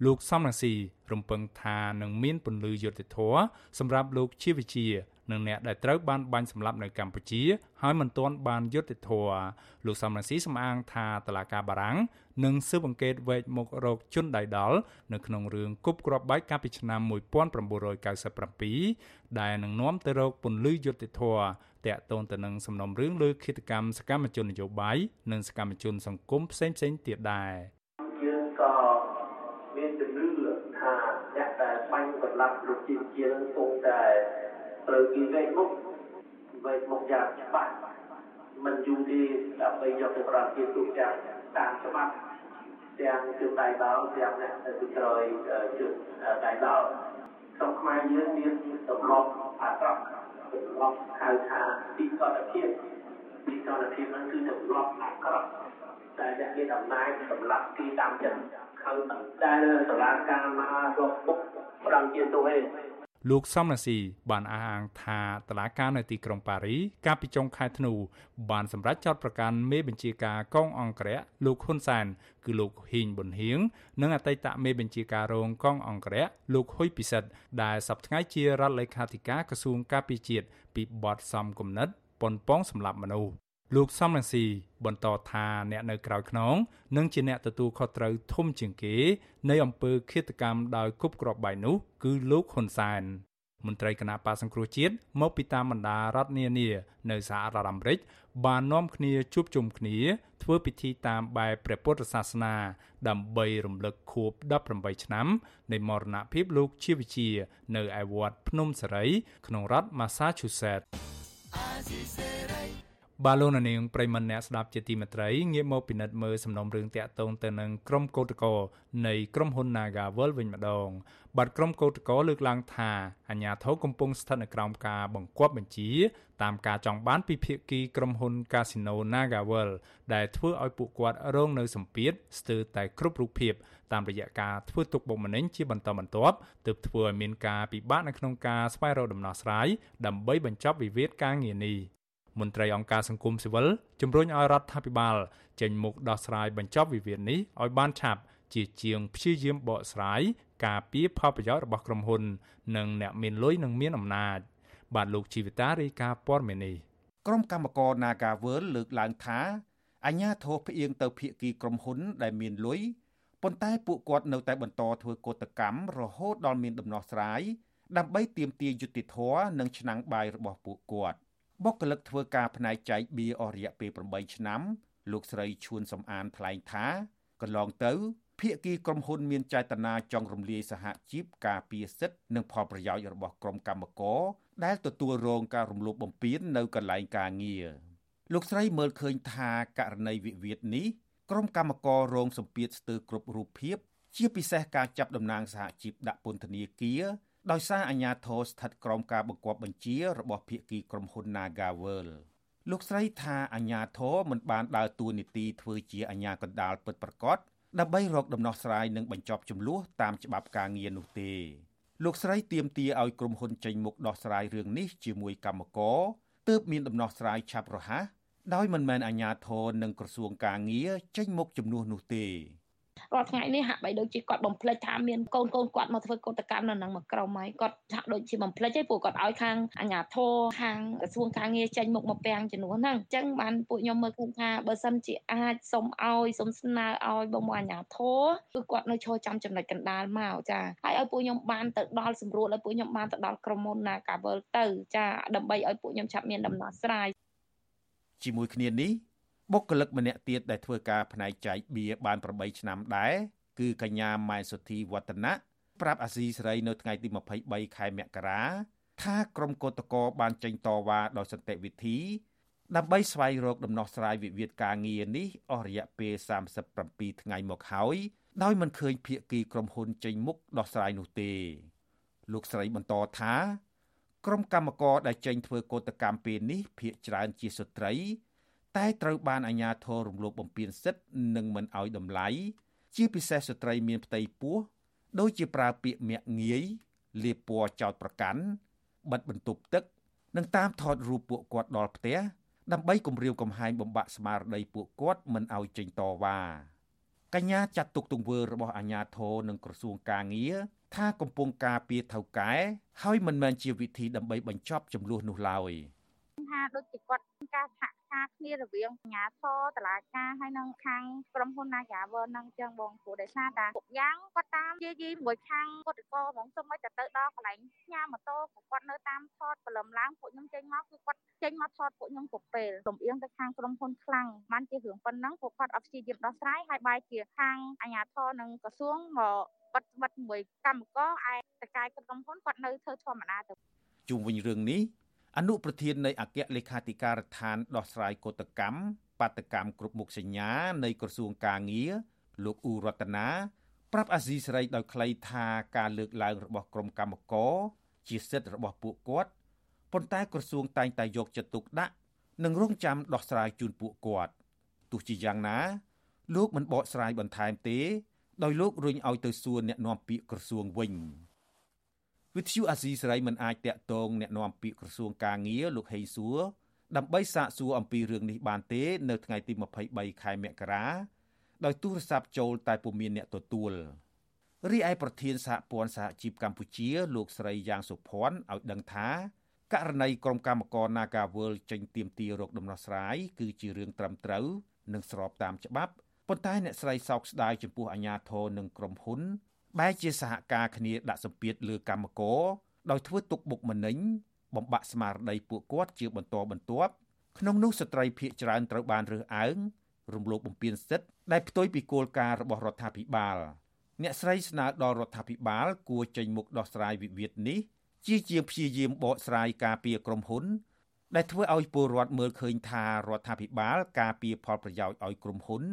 A: លោកសំរងស៊ីរំពឹងថានឹងមានពន្លឺយុត្តិធម៌សម្រាប់លោកជាវិជា និងអ្នកដែលត្រូវបានបាញ់សម្លាប់នៅកម្ពុជាហើយមិនទាន់បានយុត្តិធម៌លោកសំរងស៊ីសម្អាងថាតឡាការបារាំងនឹងស៊ើបអង្កេតវែកមុខរោគជនដៃដល់នៅក្នុងរឿងគប់គ្រាប់បែកកាលពីឆ្នាំ1997ដែលនឹងនាំទៅរកពន្លឺយុត្តិធម៌តាក់ទងទៅនឹងសំណុំរឿងលើគិតកម្មសកម្មជននយោបាយនិងសកម្មជនសង្គមផ្សេងៗទៀតដែរ
F: យើងក៏មានជំនឿថាអ្នកដែលបាញ់សម្លាប់ប្រជាជាតិគង់ តែត្រូវគេវែកមុខវែកមុខយ៉ាងច្បាស់មិនយូរទេដើម្បីយកទៅប្រតិទិនយ៉ាងតាមច្បាប់ទាំងជើងដៃដល់ទាំងអ្នកទៅក្រោយជើងដៃដល់ក្នុងខ្មែរយើងមានទម្លាប់អាក្រក់ទម្លាប់ហៅថាទីកតភាពទីកតភាពហ្នឹងគឺទម្លាប់អាក្រក់តែអ្នកមានអំណាចសម្រាប់ទីតាមចិត្តខៅតែសាលាការមករកពុកប្រំជាទូឯង
A: លោកសំរាស៊ីបានអះអាងថាតឡាការនៅទីក្រុងប៉ារីកាលពីចុងខែធ្នូបានសម្រេចចោទប្រកាន់មេបញ្ជាការកងអង្គរៈលោកហ៊ុនសែនគឺលោកហ៊ីងប៊ុនហៀងនិងអតីតមេបញ្ជាការរងកងអង្គរៈលោកហ៊ុយពិសិដ្ឋដែលសប្តាហ៍ជារដ្ឋលេខាធិការក្រសួងការពារជាតិពីបទសំគំនិតប៉ុនប៉ងសម្លាប់មនុស្ស លោកសំរងស៊ីបន្តថាអ្នកនៅក្រៅខ្នងនឹងជាអ្នកទទួលខុសត្រូវធំជាងគេ នៃអំពើឃាតកម្មដោយគប់គ្រាប់បែកនោះគឺលោកហ៊ុនសែនមន្ត្រីគណៈបកសង្គ្រោះជាតិមកពីតាមបណ្ដារដ្ឋនានានៅសហរដ្ឋអាមេរិកបាននាំគ្នាជួបជុំគ្នា ធ្វើពិធីតាមបែបព្រះពុទ្ធសាសនា ដើម្បីរំលឹកខួប18ឆ្នាំនៃមរណភាពលោកជាវិជា នៅឯវត្តភ្នំសេរី ក្នុងរដ្ឋ Massachusetts បាឡូណានាងប្រិមនអ្នកស្ដាប់ជាទីមេត្រីងាកមកពិនិត្យមើលសំណុំរឿងតាក់ទងទៅនឹងក្រុមកោតក្រនៃក្រុមហ៊ុន Nagavel វិញម្ដងបាត់ក្រុមកោតក្រលើកឡើងថាអាញាធរកំពុងស្ថិតនៅក្រោមការបង្គាប់បញ្ជា តាមការចង់បានពីភាគីក្រុមហ៊ុន Casino Nagavel ដែលធ្វើឲ្យពួកគាត់រងនៅសម្ពាធស្ទើរតែគ្រប់រូបភាពតាមរយៈការធ្វើទុកបុកម្នេញជាបន្តបន្ទាប់ទើបធ្វើឲ្យមានការពិបាកនៅក្នុងការស្វែងរកដំណោះស្រាយដើម្បីបញ្ចប់វិវាទការងារនេះ មន្ត្រីអង្គការសង្គមស៊ីវិលជំរុញឲ្យរដ្ឋាភិបាលចេញមុខដោះស្រាយបញ្ចប់វិវាទនេះឲ្យបានឆាប់ជាជាងព្យាយាមបកស្រាយការពារផលប្រយោជន៍របស់ក្រុមហ៊ុន និងអ្នកមានលុយនិងមានអំណាច បាទលោកជីវិតារាយការណ៍ព័ត៌មាននេះ
G: ក្រុមកម្មករ Nagavel លើកឡើងថាអញ្ញាធិបផ្អៀងទៅភាគីក្រុមហ៊ុនដែលមានលុយប៉ុន្តែពួកគាត់នៅតែបន្តធ្វើកោតកម្មរហូតដល់មានដំណោះស្រាយដើម្បីទាមទារយុត្តិធម៌និងឆ្នាំងបាយរបស់ពួកគាត់ បុគ្គលិកធ្វើការផ្នែកចែកបៀអស់រយៈពេល8ឆ្នាំលោកស្រីឈួនសំអានថ្លែងថាកន្លងទៅភាគីក្រុមហ៊ុនមានចេតនាចង់រំលាយសហជីពការពារសិទ្ធិនិងផលប្រយោជន៍របស់ក្រុមកម្មករដែលទទួលរងការរំលោភបំពាននៅកន្លែងការងារលោកស្រីមើលឃើញថាករណីវិវាទនេះក្រុមកម្មកររងសម្ពាធស្ទើរគ្រប់រូបភាពជាពិសេសការចាប់តំណាងសហជីពដាក់ពន្ធនាគារ ដោយសារអាញាធរស្ថិតក្រោមការបង្គាប់បញ្ជារបស់ភាគីក្រុមហ៊ុន Nagavel លោកស្រីថាអាញាធរមិនបានដើរតួនាទីធ្វើជាអាញាកណ្ដាលពិតប្រាកដដើម្បីរកដំណោះស្រាយនិងបញ្ចប់ចំនួនតាមច្បាប់ការងារនោះទេលោកស្រីទាមទារឲ្យក្រុមហ៊ុនចេញមុខដោះស្រាយរឿងនេះជាមួយកម្មករទើបមានដំណោះស្រាយឆាប់រហ័សដោយមិនមែនអាជ្ញាធរនិងក្រសួងការងារចេញមុខជំនួសនោះទេ
H: រាល់ថ្ងៃនេះហាក់បីដូចជាគាត់បំភ្លេចថាមានកូនកូនគាត់មកធ្វើកោតកម្មនៅនឹងមួយក្រុមហើយគាត់ហាក់ដូចជាបំភ្លេចឯងពួកគាត់ឲ្យខាងអាជ្ញាធរខាងក្រសួងការងារចេញមុខមកពាំងជំនួសហ្នឹងអញ្ចឹងបានពួកខ្ញុំមើលឃើញថាបើសិនជាអាចសុំឲ្យសុំស្នើឲ្យបងមកអាជ្ញាធរគឺគាត់នៅឈរចាំចំណុចកណ្ដាលមកចាហើយឲ្យពួកខ្ញុំបានទៅដល់សម្រួលឲ្យពួកខ្ញុំបានទៅដល់ក្រុមហ៊ុនណាកាវលទៅ ចាដើម្បីឲ្យពួកខ្ញុំឆាប់មានដំណោះស្រាយ
G: ជាមួយគ្នានេះ បុគ្គលិកម្នាក់ទៀតដែលធ្វើការផ្នែកចែកបៀបាន8ឆ្នាំដែរគឺកញ្ញាម៉ែសុធីវឌ្ឍនៈប្រាប់អាស៊ីសេរីនៅថ្ងៃទី23ខែមករាថាក្រុមកោតក្របានចេញតវ៉ាដោយសន្តិវិធី ដើម្បីស្វែងរកដំណោះស្រាយវិវាទការងារនេះអស់រយៈពេល37ថ្ងៃមកហើយដោយមិនឃើញភាគីក្រុមហ៊ុនចេញមុខដោះស្រាយនោះទេ លោកស្រីបន្តថាក្រុមកម្មករដែលចេញធ្វើកោតកម្មពេលនេះភាគច្រើនជាស្ត្រី តែត្រូវបានអាជ្ញាធររំលោភបំពានសិទ្ធិនិងមិនអោយតម្លៃជាពិសេសស្ត្រីមានផ្ទៃពោះដូចជាប្រើពាក្យមាក់ងាយលាបពណ៌ចោតប្រកាន់បិទបន្ទប់ទឹក និងតាមថតរូបពួកគាត់ដល់ផ្ទះដើម្បីគំរាមកំហែងបំបាក់ស្មារតីពួកគាត់មិនឲ្យចេញតវ៉ាកញ្ញាចាត់ទុកទង្វើរបស់អាជ្ញាធរនិងក្រសួងកាងារថាកំពុងការពារថៅកែហើយមិនមែនជាវិធីដើម្បីបញ្ចប់ចំនួននោះឡើយ
I: ថាដូចជាគាត់ការសហការគ្នារវាងអាជ្ញាធរតឡាការហើយនឹងខាងក្រុមហ៊ុន Nagawer នឹងចឹងបងព្រោះដោយសារតាគ្រប់យ៉ាងគាត់តាមជាយីមួយខាងគាត់កហ្មងសុំឲ្យតែទៅដល់កន្លែងផ្ញើម៉ូតូគាត់នៅតាមថតព្រលឹមឡើងពួកខ្ញុំចេញមកគឺគាត់ចេញមកថតពួកខ្ញុំគ្រប់ពេលលំអៀងទៅខាងក្រុមហ៊ុនខ្លាំងបានជារឿងប៉ុណ្ណឹងពួកគាត់អត់ព្យាយាមដោះស្រាយហើយបែរជាខាងអាជ្ញាធរនិងក្រសួងមកបិទបិទមួយកម្មករឯតកាយក្រុមហ៊ុនគាត់នៅធ្វើធម្មតាទៅ
G: ជុំវិញរឿងនេះ អនុប្រធាននៃអគ្គលេខាធិការដ្ឋានដោះស្រាយកោតកម្មបាតកម្មគ្រប់មុខសញ្ញានៃក្រសួងកាងារលោកអ៊ូរតនាប្រាប់អាស៊ីសេរីដោយខ្លីថាការលើកឡើងរបស់ក្រុមកម្មករជាសិទ្ធិរបស់ពួកគាត់ប៉ុន្តែក្រសួងតែងតែយកចិត្តទុកដាក់និងរងចាំដោះស្រាយជូនពួកគាត់ទោះជាយ៉ាងណា លោកមិនបកស្រាយបន្ថែមទេ ដោយលោករុញឲ្យទៅសួរអ្នកនាំពាក្យក្រសួងវិញ វិទ្យុអាស៊ីសេរីមិនអាចតាក់ទងអ្នកនាំពាក្យក្រសួងកាងារលោកហេងសួរដើម្បីសាកសួរអំពីរឿងនេះបានទេ នៅថ្ងៃទី23ខែមករាដោយទូរស័ព្ទចូលតែពុំមានអ្នកទទួលរីឯប្រធានសហព័ន្ធសហជីពកម្ពុជា លោកស្រីយ៉ាងសុភ័ណ្ឌឲ្យដឹងថាករណីក្រុមកម្មករ Nagawal ចេញទៀមទារោគដំណោះស្រាយគឺជារឿងត្រឹមត្រូវនិងស្របតាមច្បាប់ប៉ុន្តែអ្នកស្រីសោកស្ដាយចំពោះអាញាធរនិងក្រុមហ៊ុន បែរជាសហការគ្នាដាក់សម្ពាធលើកម្មករដោយធ្វើទុកបុកម្នេញបំបាក់ស្មារតីពួកគាត់ជាបន្តបន្ទាប់ក្នុងនោះស្ត្រីភៀកច្រើនត្រូវបានរើសអើងរំលោភបំពានសិទ្ធិដែលផ្ទុយពីគោលការណ៍របស់រដ្ឋាភិបាលអ្នកស្រីស្នើដល់រដ្ឋាភិបាល គួរចេញមុខដោះស្រាយវិវាទនេះជាជាងព្យាយាមបកស្រាយការពារក្រុមហ៊ុន ដែលធ្វើឲ្យពលរដ្ឋមើលឃើញថារដ្ឋាភិបាល ការពារផលប្រយោជន៍ឲ្យក្រុមហ៊ុន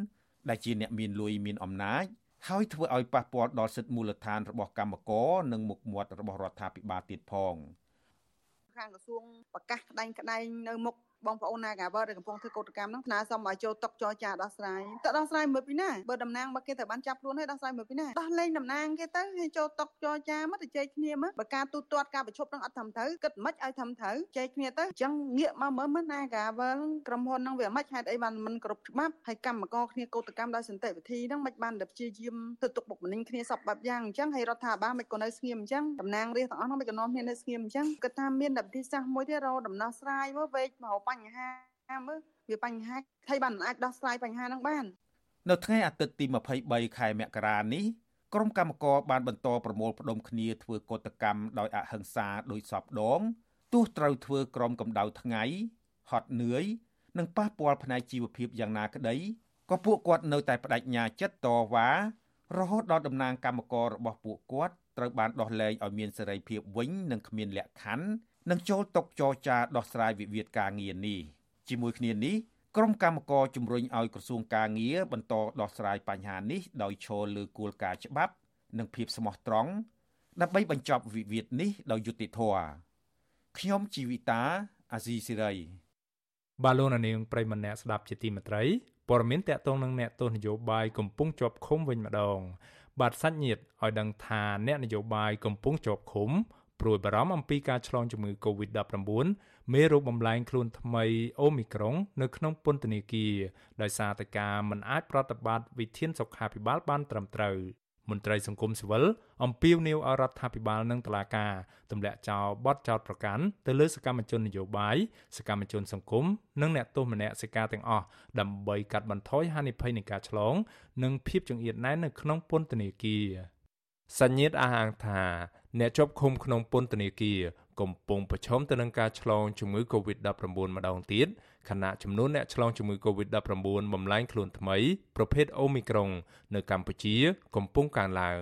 G: ដែលជាអ្នកមានលុយមានអំណាច ហើយធ្វើឲ្យប៉ះពាល់ដល់សិទ្ធិមូលដ្ឋានរបស់កម្មករនិងមុខមាត់របស់រដ្ឋាភិបាលទៀតផង
J: ខាងក្រសួងប្រកាសក្តែងក្តែងនៅមុខ បងប្អូនណាកាវដែលកំពុងធ្វើកោតកម្មហ្នឹងថ្នាក់សុំឲ្យចូលតុកចរចាដោះស្រាយតើដោះស្រាយមើលពីណាបើតំណាងមកគេត្រូវបានចាប់ខ្លួនហើយដោះស្រាយមើលពីណាដោះលែងតំណាងគេទៅឲ្យចូលតុកចរចាមកទៅជែកគ្នាមើលបើការទូទាត់ការប្រជុំហ្នឹងអត់ធ្វើត្រូវគិតមិនឲ្យធ្វើត្រូវជែកគ្នាទៅអញ្ចឹងងាកមកមើលមើលណាកាវក្រុមហ៊ុនហ្នឹងវាមិនហេតុអីបានមិនគ្រប់ច្បាប់ហើយកម្មករគ្នាកោតកម្មដោយសន្តិវិធីហ្នឹងមិនបានតែព្យាយាមធ្វើទុកបុកម្នេញគ្នាសពបែបយ៉ាងអញ្ចឹងហើយរដ្ឋាភិបាលមិនក៏នៅស្ងៀមអញ្ចឹងតំណាងរាស្ត្រទាំងអស់ហ្នឹងមិនក៏នាំគ្នានៅស្ងៀមអញ្ចឹងគាត់ថាមានវិធីសាស្ត្រមួយទៀតរកដំណោះស្រាយមើលវេកមកបញ្ហាមើលវាបញ្ហាហើយបានអាចដោះស្រាយបញ្ហាហ្នឹងបាន
G: នៅថ្ងៃអាទិត្យទី23ខែមករានេះក្រុមកម្មករបានបន្តប្រមូលផ្ដុំគ្នាធ្វើកតកម្មដោយអហិង្សាដោយសពដងទោះត្រូវធ្វើក្រមកម្ដៅថ្ងៃហត់នឿយនិងប៉ះពាល់ផ្នែកជីវភាពយ៉ាងណាក្តីក៏ពួកគាត់នៅតែបដិញ្ញាចិត្តតវ៉ារហូតដល់តំណាងកម្មកររបស់ពួកគាត់ត្រូវបានដោះលែងឲ្យមានសេរីភាពវិញនិងគ្មានលក្ខខណ្ឌ និងចូលតុចរចាដោះស្រាយវិវាទការងារនេះ។ជាមួយគ្នានេះក្រុមកម្មការជំរុញឲ្យក្រសួងកាងារបន្តដោះស្រាយបញ្ហានេះដោយឈលលើគោលការណ៍ច្បាប់ និងភាពស្មោះត្រង់ដើម្បីបញ្ចប់វិវាទនេះដោយយុត្តិធម៌ខ្ញុំជីវិតាអាស៊ីសេរី
A: បាទលោកនាងប្រិមម្នាក់ស្ដាប់ជាទីមេត្រីព័ត៌មានតកតងនឹងអ្នកទស្សនយោបាយកំពុងជាប់ឃុំវិញម្ដង បាទសាច់ញាតិឲ្យដឹងថាអ្នកនយោបាយកំពុងជាប់ឃុំ ព្រួយបារម្ភអំពីការឆ្លងជំងឺ Covid-19 មេរោគបំលែងខ្លួនថ្មីអូមីក្រុងនៅក្នុងពន្ធនាគារដោយសារតែការមិនអាចប្រតិបត្តិវិធានសុខាភិបាលបានត្រឹមត្រូវមន្ត្រីសង្គមស៊ីវិលអំពាវនាវឲ្យរដ្ឋាភិបាលនិងតុលាការទម្លាក់ចោលបទចោទប្រកាន់ទៅលើសកម្មជននយោបាយសកម្មជនសង្គមនិងអ្នកទោសមនសិការទាំងអស់ដើម្បីកាត់បន្ថយហានិភ័យនៃការឆ្លង និងភាពចង្អៀតណែននៅក្នុងពន្ធនាគារសញ្ញាតអះអាងថា អ្នកជាប់ឃុំក្នុងពន្ធនាគារកំពុងប្រឈមទៅនឹងការឆ្លងជំងឺ Covid-19 ម្ដងទៀតខណៈចំនួនអ្នកឆ្លងជំងឺ Covid-19 បំលែងខ្លួនថ្មីប្រភេទ Omicron នៅកម្ពុជា កំពុងកើនឡើង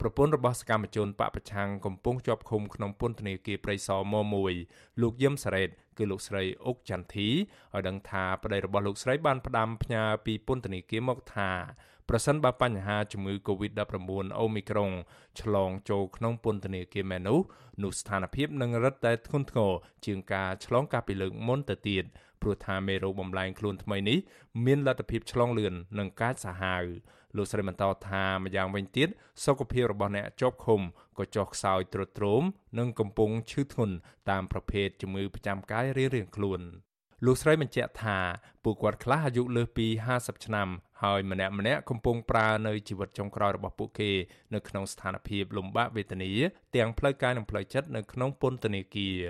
A: ប្រពន្ធរបស់សកម្មជនបពប្រឆាំងកំពុងជាប់ឃុំក្នុងពន្ធនាគារព្រៃសរម1លោកយឹមសារ៉េតគឺលោកស្រីអុកចន្ទធីឲ្យដឹងថាប្តីរបស់លោកស្រីបានផ្ដាំផ្ញើពីពន្ធនាគារមកថា ប្រសិនបើបញ្ហាជំងឺ Covid-19 អូមីក្រុងឆ្លងចូលក្នុងពន្ធនាគារមែននោះនោះស្ថានភាពនឹងរឹតតែធ្ងន់ធ្ងរជាងការឆ្លងកាលពីលើកមុនទៅទៀតព្រោះថាមេរោគបំលែងខ្លួនថ្មីនេះមានលទ្ធភាពឆ្លងលឿននិងកាចសាហាវលោកស្រីបន្តថាម្យ៉ាងវិញទៀតសុខភាពរបស់អ្នកជាប់ឃុំក៏ចុះខ្សោយទ្រុឌទ្រោមនិងកំពុងឈឺធ្ងន់តាមប្រភេទជំងឺប្រចាំកាយរៀងៗខ្លួនលោកស្រីបញ្ជាក់ថាពួកគាត់ខ្លះអាយុលើសពី50ឆ្នាំ ហើយម្នាក់ម្នាក់កំពុងប្រើនៅជីវិតចុងក្រោយរបស់ពួកគេនៅក្នុងស្ថានភាពលំបាកវេទនាទាំងផ្លូវកាយនិងផ្លូវចិត្តនៅក្នុងពន្ធនាគារ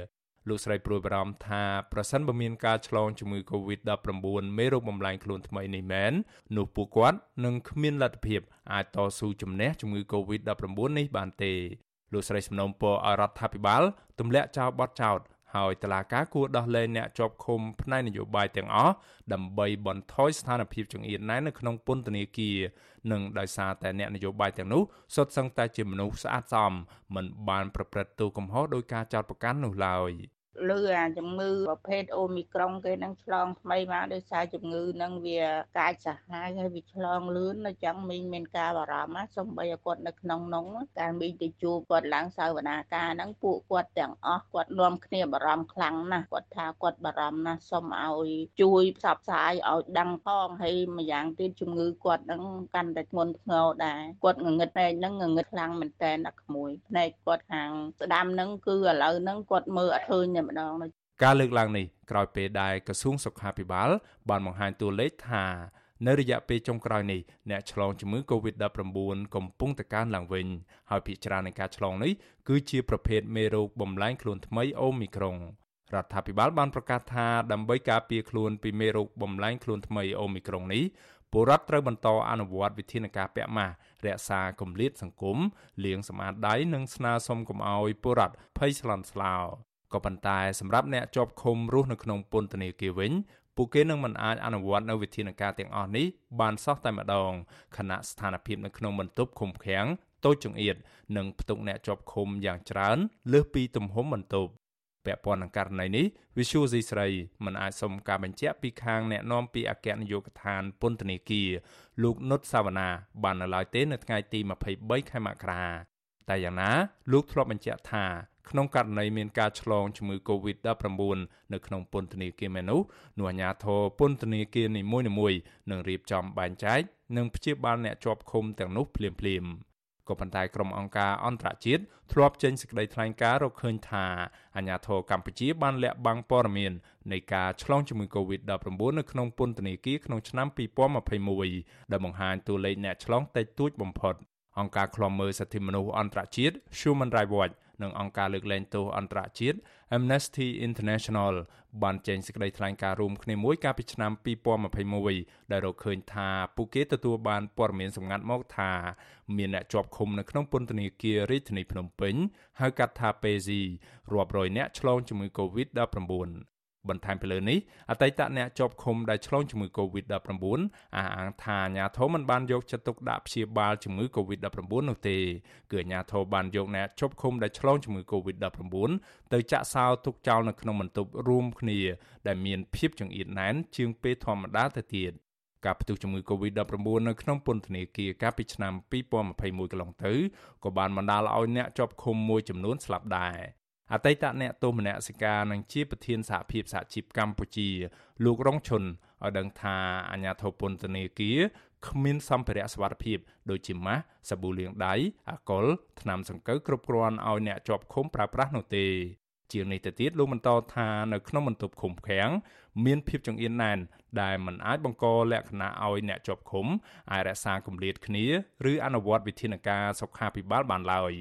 A: លោកស្រីព្រួយបារម្ភថាប្រសិនបើមានការឆ្លងជំងឺ Covid-19 មេរោគបំលែងខ្លួនថ្មីនេះមែននោះពួកគាត់នឹងគ្មានលទ្ធភាពអាចតស៊ូជំនះជំងឺ Covid-19 នេះបានទេលោកស្រីសំណូមពរឲ្យរដ្ឋាភិបាលទម្លាក់ចោលបទចោទ ហើយតឡាការគួរដោះលែងអ្នកជាប់ឃុំផ្នែកនយោបាយទាំងអស់ដើម្បីបន្ថយស្ថានភាពចង្អៀតណែននៅក្នុងពន្ធនាគារនិងដោយសារតែអ្នកនយោបាយទាំងនោះសុទ្ធសឹងតែជាមនុស្សស្អាតស្អំមិនបានប្រព្រឹត្តទោសកំហុសដោយការចោទប្រកាន់នោះឡើយ។
K: លើអាជំងឺប្រភេទអូមីក្រុងគេនឹងឆ្លងថ្មីមកដោយសារជំងឺនឹងវាកាចសាហាវហើយវាឆ្លងលឿនអញ្ចឹងមីងមានការបារម្ភណាសំបីឲ្យគាត់នៅក្នុងនោះការមីងទៅជួបគាត់ឡើងសាវនាការហ្នឹងពួកគាត់ទាំងអស់គាត់នាំគ្នាបារម្ភខ្លាំងណាស់គាត់ថាគាត់បារម្ភណាស់សុំឲ្យជួយផ្សព្វផ្សាយឲ្យដឹងផងហើយម្យ៉ាងទៀតជំងឺគាត់ហ្នឹងកាន់តែធ្ងន់ធ្ងរដែរគាត់ងងឹតឯហ្នឹងងងឹតខ្លាំងមែនតើអ្នកក្មួយភ្នែកគាត់ខាងស្ដាំហ្នឹងគឺឥឡូវហ្នឹងគាត់មើលអត់ឃើញទេម្ដង
A: ការលើកឡើងនេះក្រោយពេលដែលក្រសួងសុខាភិបាលបានបង្ហាញតួលេខថានៅរយៈពេលចុងក្រោយនេះអ្នកឆ្លងជំងឺ Covid-19 កំពុងតែកើនឡើងវិញហើយភាគច្រើននៃការឆ្លងនេះគឺជាប្រភេទមេរោគបំលែងខ្លួនថ្មីអូមីក្រុងរដ្ឋាភិបាលបានប្រកាសថាដើម្បីការពារខ្លួនពីមេរោគបំលែងខ្លួនថ្មីអូមីក្រុងនេះពលរដ្ឋត្រូវបន្តអនុវត្តវិធានការពាក់ម៉ាស់រក្សាគម្លាតសង្គមលាងសម្អាតដៃនិងស្នើសុំកុំឲ្យពលរដ្ឋភ័យស្លន់ស្លោ ក៏ប៉ុន្តែសម្រាប់អ្នកជាប់ឃុំរស់នៅក្នុងពន្ធនាគារវិញពួកគេនឹងមិនអាចអនុវត្តនៅវិធានការទាំងអស់នេះបានសោះតែម្ដងខណៈស្ថានភាពនៅក្នុងបន្ទប់ឃុំឃាំងតូចចង្អៀតនិងផ្ទុកអ្នកជាប់ឃុំយ៉ាងច្រើនលើសពីទំហំបន្ទប់ពាក់ព័ន្ធនឹងករណីនេះ Visual C ស្រីមិនអាចសុំការបញ្ជាក់ពីខាងអ្នកនាំពាក្យអគ្គនាយកដ្ឋានពន្ធនាគារលោកនុតសាវណ្ណាបាននៅឡើយទេនៅថ្ងៃទី23ខែមករាតែយ៉ាងណាលោកធ្លាប់បញ្ជាក់ថា ក្នុងករណីមានការឆ្លងជំងឺ Covid-19 នៅក្នុងពន្ធនាគារមែននោះនោះអាជ្ញាធរពន្ធនាគារនីមួយៗនឹងរៀបចំបែងចែកនិងព្យាបាលអ្នកជាប់ឃុំទាំងនោះភ្លាមៗក៏ប៉ុន្តែក្រុមអង្គការអន្តរជាតិធ្លាប់ចេញសេចក្តីថ្លែងការណ៍រកឃើញថាអាញាធរកម្ពុជាបានលាក់បាំងព័ត៌មាននៃការឆ្លងជំងឺ Covid-19 នៅក្នុងពន្ធនាគារក្នុងឆ្នាំ2021ដែលបង្ហាញតួលេខអ្នកឆ្លងតិចតួចបំផុតអង្គការឃ្លាំមើលសិទ្ធិមនុស្សអន្តរជាតិ Human Rights Watch និងអង្គការលើកលែងទោសអន្តរជាតិ Amnesty International បានចេញសេចក្តីថ្លែងការណ៍រួមគ្នាមួយកាលពីឆ្នាំ2021ដែលរកឃើញថាពួកគេទទួលបានព័ត៌មានសម្ងាត់មកថាមានអ្នកជាប់ឃុំនៅក្នុងពន្ធនាគាររាជធានីភ្នំពេញហៅកាត់ថា PZ រាប់រយអ្នកឆ្លងជំងឺ Covid-19 បន្ថែមពីលើនេះអតីតអ្នកជាប់ឃុំដែលឆ្លងជំងឺ Covid-19 អះអាងថាអាជ្ញាធរមិនបានយកចិត្តទុកដាក់ព្យាបាលជំងឺ Covid-19 នោះទេគឺអាជ្ញាធរបានយកអ្នកជាប់ឃុំដែលឆ្លងជំងឺ Covid-19 ទៅចាក់សោទុកចោលនៅក្នុងបន្ទប់រួមគ្នា ដែលមានភាពចង្អៀតណែនជាងពេលធម្មតាទៅទៀតការផ្ទុះជំងឺ Covid-19 នៅក្នុងពន្ធនាគារកាលពីឆ្នាំ2021កន្លងទៅក៏បានបណ្ដាលឲ្យអ្នកជាប់ឃុំមួយចំនួនស្លាប់ដែរ អតីតអ្នកទោសមនសិការនិងជាប្រធានសហភាពសហជីពកម្ពុជា លោករងឈុនឲ្យដឹងថាអាញាធរពន្ធនាគារគ្មានសម្ភារៈសុវត្ថិភាពដូចជាម៉ាស់សាប៊ូលាងដៃអាកុលថ្នាំសង្កូវគ្រប់គ្រាន់ឲ្យអ្នកជាប់ឃុំប្រើប្រាស់នោះទេជាងនេះទៅទៀតលោកបន្តថានៅក្នុងបន្ទប់ឃុំឃាំងមានភាពចង្អៀនណែនដែលមិនអាចបង្កលក្ខណៈឲ្យអ្នកជាប់ឃុំអាចរក្សាគម្លាតគ្នាឬអនុវត្តវិធានការសុខាភិបាលបានឡើយ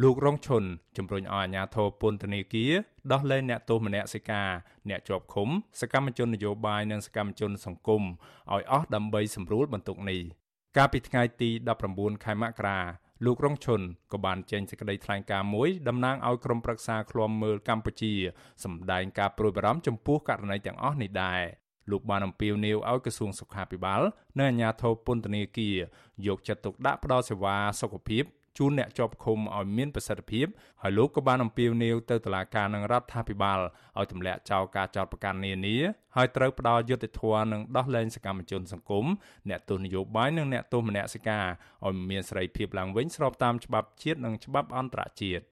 A: លោករងឈុនជំរុញឲ្យអាជ្ញាធរពន្ធនាគារដោះលែងអ្នកទោសមនសិការអ្នកជាប់ឃុំសកម្មជននយោបាយនិងសកម្មជនសង្គមឲ្យអស់ដើម្បីសម្រួលបន្ទុកនេះកាលពីថ្ងៃទី19ខែមករាលោករងឈុនក៏បានចេញសេចក្តីថ្លែងការណ៍មួយតំណាងឲ្យក្រុមប្រឹក្សាឃ្លាំមើលកម្ពុជាសម្ដែងការព្រួយបារម្ភចំពោះករណីទាំងអស់នេះដែរលោកបានអំពាវនាវឲ្យក្រសួងសុខាភិបាលនិងអាជ្ញាធរពន្ធនាគារយកចិត្តទុកដាក់ផ្តល់សេវាសុខភាព ជូនអ្នកជាប់ឃុំឲ្យមានប្រសិទ្ធភាពហើយលោកក៏បានអំពាវនាវទៅតុលាការនិងរដ្ឋាភិបាលឲ្យទម្លាក់ចោលការចោទប្រកាន់នានាហើយត្រូវផ្ដល់យុត្តិធម៌និងដោះលែងសកម្មជនសង្គមអ្នកទស្សនយោបាយនិងអ្នកទោសមនសិការឲ្យមានសេរីភាពឡើងវិញស្របតាមច្បាប់ជាតិនិងច្បាប់អន្តរជាតិ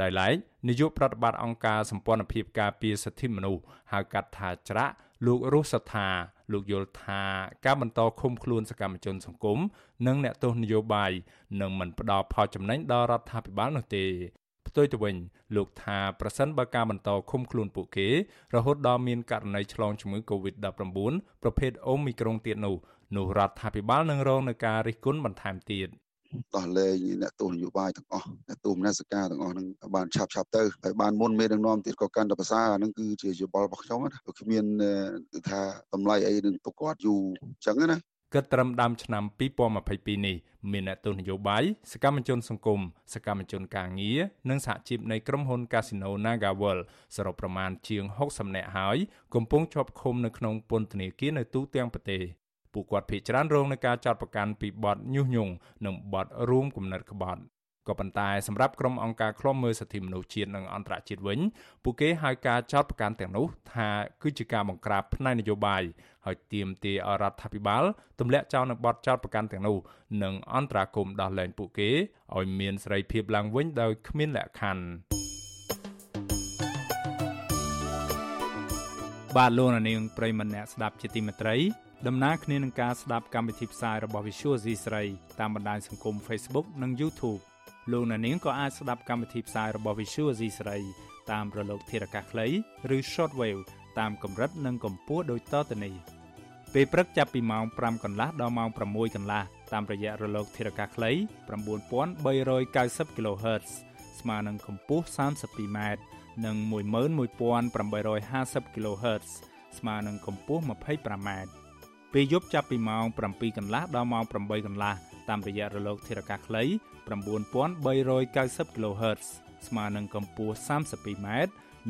A: ដោយឡែកនាយកប្រតិបត្តិអង្គការសម្ព័ន្ធភាពការពារសិទ្ធិមនុស្សហៅកាត់ថាច្រាក់លោករស់សថា លោកយល់ថាការបន្តឃុំខ្លួនសកម្មជនសង្គមនិងអ្នកទោសនយោបាយនឹងមិនផ្ដល់ផលចំណេញដល់រដ្ឋាភិបាលនោះទេផ្ទុយទៅវិញលោកថាប្រសិនបើការបន្តឃុំខ្លួនពួកគេរហូតដល់មានករណីឆ្លងជំងឺ Covid-19 ប្រភេទអូមីក្រុងទៀតនោះនោះរដ្ឋាភិបាលនឹងរងនឹងការរិះគន់បន្ថែមទៀត
E: ដោះលែងអ្នកទស្សនយោបាយទាំងអស់អ្នកទូមនសការទាំងអស់នឹងបានឆាប់ឆាប់ទៅហើយបានមុនមេដឹកនាំទៀតក៏កាន់តែប្រសើរអានឹងគឺជាយោបល់របស់ខ្ញុំណាគ្មានគឺថាតម្លៃអីនឹងទុកគាត់យូរអញ្ចឹងណា
A: គិតត្រឹមដើមឆ្នាំ2022នេះមានអ្នកទស្សនយោបាយសកម្មជនសង្គមសកម្មជនការងារនិងសហជីពនៃក្រុមហ៊ុន Casino Nagawal សរុបប្រមាណជាង60នាក់ហើយកំពុងជាប់ឃុំនៅក្នុងពន្ធនាគារនៅទូទាំងប្រទេស ពួកគាត់ភ័យច្រើនរងនឹងការចាត់ប្រកាន់ពីបទញុះញង់និងបទរួមគំនិតក្បត់ក៏ប៉ុន្តែសម្រាប់ក្រុមអង្គការឃ្លាំមើលសិទ្ធិមនុស្សជាតិនិងអន្តរជាតិវិញពួកគេហៅការចោទប្រកាន់ទាំងនោះថាគឺជាការបង្ក្រាបផ្នែកនយោបាយហើយទាមទារឲ្យរដ្ឋាភិបាលទម្លាក់ចោលនៅបទចោទប្រកាន់ទាំងនោះនិងអន្តរាគមន៍ដោះលែងពួកគេឲ្យមានសេរីភាពឡើងវិញដោយគ្មានលក្ខខណ្ឌបាទលោកនាងប្រិមម្នាក់ស្ដាប់ជាទីមេត្រី ដំណើរគ្នានឹងការស្ដាប់កម្មវិធីផ្សាយរបស់ Visual C ស្រីតាមបណ្ដាញសង្គម Facebook និង YouTube លោកអ្នកនាងក៏អាចស្ដាប់កម្មវិធីផ្សាយរបស់ Visual C ស្រីតាមរលកធារកាសខ្លីឬ Shortwave តាមកម្រិតនិងកម្ពស់ដូចតទៅនេះពេលព្រឹកចាប់ពីម៉ោង5កន្លះដល់ម៉ោង6កន្លះតាមរយៈរលកធារកាសខ្លី9390 kHz ស្មើនឹងកម្ពស់ 32m និង11850 kHz ស្មើនឹងកម្ពស់ 25m ពេលយប់ចាប់ពីម៉ោង7កន្លះដល់ម៉ោង8កន្លះតាមរយៈរលកធារកាសខ្លី9390 kHz ស្មើនឹងកម្ពស់ 32m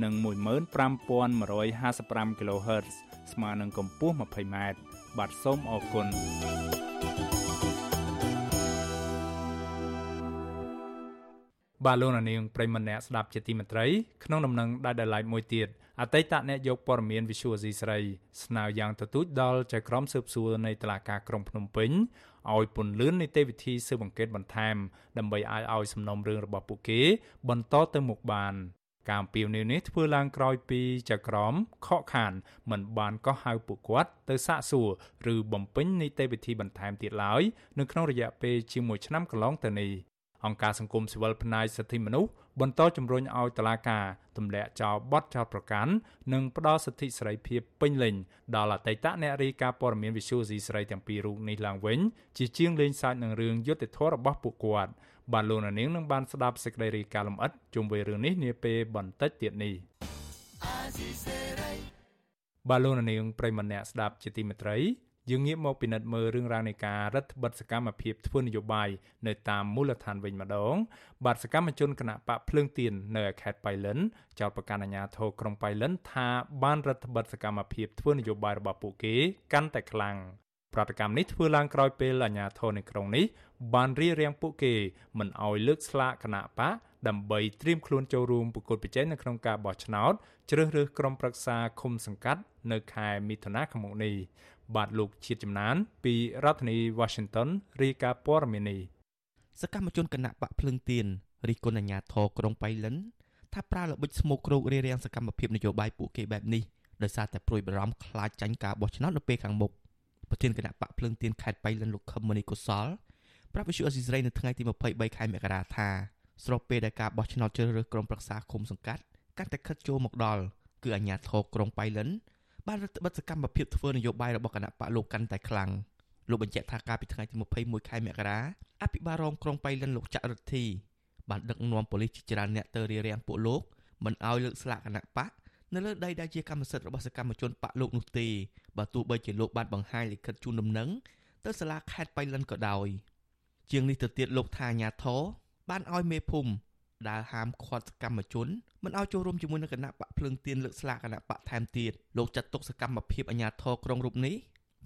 A: និង15155 kHz ស្មើនឹងកម្ពស់ 20m បាទសូមអរគុណបាទលោកនាងប្រិមម្នាក់ស្ដាប់ជាទីមេត្រីក្នុងដំណឹងដែលដែលឡៃមួយទៀត អតីតអ្នកយកព័ត៌មាន Visual C ស្រីស្នើយ៉ាងទទូចដល់ចៅក្រមស៊ើបសួរនៃតុលាការក្រុងភ្នំពេញឲ្យពន្លឿននីតិវិធីស៊ើបអង្កេតបន្ថែមដើម្បីអាចឲ្យសំណុំរឿងរបស់ពួកគេ បន្តទៅមុខបានការអំពាវនាវនេះធ្វើឡើងក្រោយពីចក្រមខកខាន មិនបានកោះហៅពួកគាត់ទៅសាកសួរឬបំពេញនីតិវិធីបន្ថែមទៀតឡើយនៅក្នុងរយៈពេលជាមួយឆ្នាំកន្លងទៅនេះ អង្គការសង្គមស៊ីវិលផ្នែកសិទ្ធិមនុស្សបន្តជំរុញឲ្យតុលាការទម្លាក់ចោលបទចោទប្រកាន់និងផ្ដល់សិទ្ធិសេរីភាពពេញលេញដល់អតីតអ្នករាយការណ៍ព័ត៌មានវិទ្យុស៊ីស្រីទាំងពីររូបនេះឡើងវិញជាជាងលេងសើចនឹងរឿងយុត្តិធម៌របស់ពួកគាត់បាទលោកនាងនឹងបានស្ដាប់សេចក្តីរាយការណ៍លម្អិតជុំវិញរឿងនេះនាពេលបន្តិចទៀតនេះបាទលោកនាងប្រិមម្នាក់ស្ដាប់ជាទីមេត្រី យើងងាកមកពិនិត្យមើលរឿងរ៉ាវនៃការរដ្ឋបិទសកម្មភាពធ្វើនយោបាយនៅតាមមូលដ្ឋានវិញម្ដង បាទសកម្មជនគណៈបកភ្លើងទៀននៅខេត្តបៃលិនចោទប្រកាន់អាជ្ញាធរក្រុងបៃលិនថាបានរដ្ឋបិទសកម្មភាពធ្វើនយោបាយរបស់ពួកគេកាន់តែខ្លាំងប្រតិកម្មនេះធ្វើឡើងក្រោយពេលអាជ្ញាធរនៅក្រុងនេះបានរៀបរៀងពួកគេមិនអោយលើកស្លាកគណៈបកដើម្បីត្រៀមខ្លួនចូលរួមប្រគល់ប្រជែងនៅក្នុងការបោះឆ្នោតជ្រើសរើសក្រុមប្រឹក្សាឃុំសង្កាត់នៅខែមិថុនាឆ្នាំនេះ បាទលោកជាតិចំណាន ពីរដ្ឋធានី Washington រាយការណ៍ព័ត៌មាននេះ
L: សកម្មជនគណៈបកភ្លឹងទៀនរិះគន់អាជ្ញាធរក្រុងបៃលិនថាប្រើល្បិចស្មោកគ្រោករារាំងសកម្មភាពនយោបាយពួកគេបែបនេះដោយសារតែព្រួយបារម្ភខ្លាចចាញ់ការបោះឆ្នោតនៅពេលខាងមុខប្រធានគណៈបកភ្លឹងទៀនខេត្តបៃលិនលោកខឹមមនីកុសលប្រាប់វិទ្យុអេស៊ីសរ៉ៃនៅថ្ងៃទី23ខែមករាថាស្របពេលដែលការបោះឆ្នោតជ្រើសរើសក្រុមប្រឹក្សាឃុំសង្កាត់កាន់តែខិតចូលមកដល់គឺអាជ្ញាធរក្រុងបៃលិន បានរដ្ឋបិទសកម្មភាពធ្វើនយោបាយរបស់គណៈបកលោកកាន់តែខ្លាំងលោកបញ្ជាក់ថាកាលពីថ្ងៃទី21ខែមករាអភិបាលរងក្រុងបៃលិនលោកច័ន្ទរិទ្ធីបានដឹកនាំប៉ូលីសជាច្រើនអ្នកទៅរារាំងពួកលោកមិនឲ្យលើកស្លាកគណៈបកនៅលើដីដែលជាកម្មសិទ្ធិរបស់សកម្មជនបកលោកនោះទេបើទោះបីជាលោកបានបង្ហាញលិខិតជូនដំណឹងទៅសាលាខេត្តបៃលិនក៏ដោយជាងនេះទៅទៀតលោកថាអាញាធរបានឲ្យមេភូមិ ដែលហាមឃាត់សកម្មជនមិនឲ្យចូលរួមជាមួយនឹងគណៈបកភ្លើងទៀនលើកស្លាកគណៈបកថែមទៀតលោកចាត់ទុកសកម្មភាពអាញាធរក្រុងរូបនេះ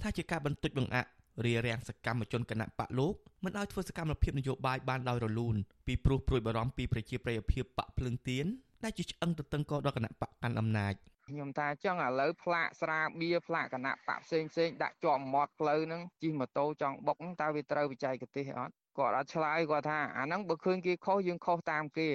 L: ថាជាការបន្តិចបង្អាក់រារាំងសកម្មជនគណៈបកលោកមិនឲ្យធ្វើសកម្មភាពនយោបាយបានដោយរលូនពីព្រោះព្រួយបារម្ភពីប្រជាប្រិយភាពបកភ្លើងទៀនដែលជាឆ្អឹងទៅតឹងកដល់គណៈបកកាន់អំណាច
M: ខ្ញុំថាចឹងឥឡូវផ្លាកស្រាបៀផ្លាកគណៈបកផ្សេងផ្សេងដាក់ជាប់មាត់ផ្លូវហ្នឹងជិះម៉ូតូចង់បុកតើវាត្រូវវិច័យកទេសអត់ គាត់អត់ឆ្លើយគាត់ថាអាហ្នឹងបើឃើញគេខុសយើងខុសតាមគេ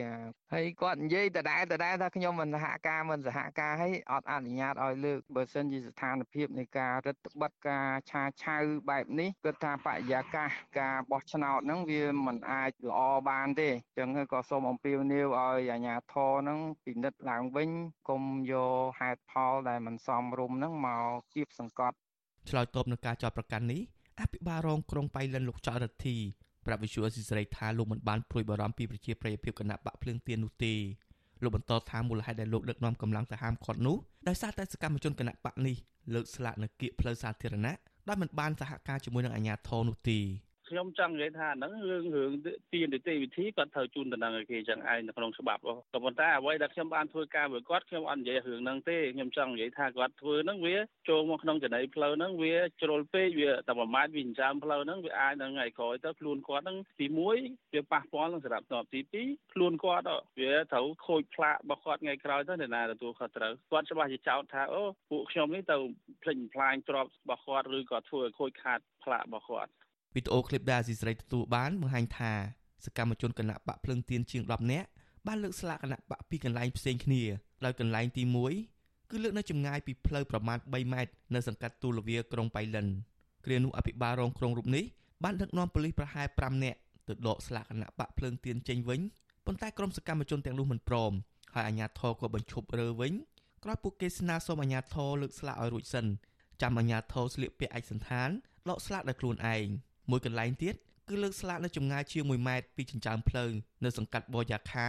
M: ហើយគាត់និយាយដដែលដដែលថាខ្ញុំមិនសហការមិនសហការហើយអត់អនុញ្ញាតឲ្យលើកបើសិនជាស្ថានភាពនៃការរដ្ឋបတ်ការឆាឆៅបែបនេះគាត់ថាបរិយាកាសការបោះឆ្នោតហ្នឹងវាមិនអាចល្អបានទេអញ្ចឹងក៏សូមអំពាវនាវឲ្យអាជ្ញាធរហ្នឹងពិនិត្យឡើងវិញកុំយកហេតុផលដែលមិនសមរម្យហ្នឹងមកគៀបសង្កត់
L: ឆ្លើយតបនឹងការចោទប្រកាន់នេះអភិបាលរងក្រុងបៃលិនលោកចៅរដ្ឋា ប្រាប់វិសុយអសិសរីថាលោកមិនបានព្រួយបារម្ភពីប្រជាប្រិយភាពគណៈបកភ្លើងទៀននោះទេលោកបន្តថាមូលហេតុដែលលោកដឹកនាំកម្លាំងទៅហាមឃាត់នោះដោយសារតែសកម្មជនគណៈបកនេះលើកស្លាកនៅគៀកផ្លូវសាធារណៈដោយមិនបានសហការជាមួយនឹងអាជ្ញាធរនោះទេ
N: ខ្ញុំចង់និយាយថាហ្នឹងរឿងរឿងទាននីតិវិធីគាត់ត្រូវជូនតំណែងឲ្យគេចឹងឯងនៅក្នុងច្បាប់ក៏ប៉ុន្តែអ្វីដែលខ្ញុំបានធ្វើការមួយគាត់ខ្ញុំអត់និយាយរឿងហ្នឹងទេខ្ញុំចង់និយាយថាគាត់ធ្វើហ្នឹងវាចូលមកក្នុងចំណីផ្លូវហ្នឹងវាជ្រុលពេកវាតែប្រមាថវាចិញ្ចើមផ្លូវហ្នឹងវាអាចនៅថ្ងៃក្រោយទៅខ្លួនគាត់ហ្នឹងទី1វាប៉ះពាល់នឹងសម្រាប់តបទី2ខ្លួនគាត់វាត្រូវខូចផ្លាករបស់គាត់ថ្ងៃក្រោយទៅអ្នកណាទទួលខុសត្រូវគាត់ច្បាស់ជាចោទថាអូពួកខ្ញុំនេះទៅភ្លេចផ្លាញទ្រព្យរបស់គាត់ឬក៏ធ្វើឲ្យខូចខាតផ្លាករបស់គាត់
L: វីដេអូឃ្លីបដែលអាស៊ីសេរីទទួលបានបង្ហាញថាសកម្មជនគណៈបកភ្លឹងទៀនជាង10នាក់បានលើកស្លាកគណៈបកពីកន្លែងផ្សេងគ្នាដោយកន្លែងទី1គឺលើកនៅចម្ងាយពីផ្លូវប្រមាណ3ម៉ែត្រនៅសង្កាត់ទូលវាក្រុងបៃលិនគ្រានោះអភិបាលរងក្រុងរូបនេះបានដឹកនាំប៉ូលីសប្រហែល5នាក់ទៅដកស្លាកគណៈបកភ្លើងទៀនចេញវិញប៉ុន្តែក្រុមសកម្មជនទាំងនោះមិនព្រមហើយអាជ្ញាធរក៏បញ្ឈប់រើវិញក្រោយពួកគេស្នើសុំអាជ្ញាធរលើកស្លាកឲ្យរួចសិនចាំអាជ្ញាធរស្លៀកពាក់ឯកសណ្ឋានដកស្លាកដោយខ្លួនឯង មួយកន្លែងទៀតគឺលើកស្លាកនៅចម្ងាយជាង1ម៉ែត្រពីចិញ្ចើមផ្លូវនៅសង្កាត់បូយ៉ាខា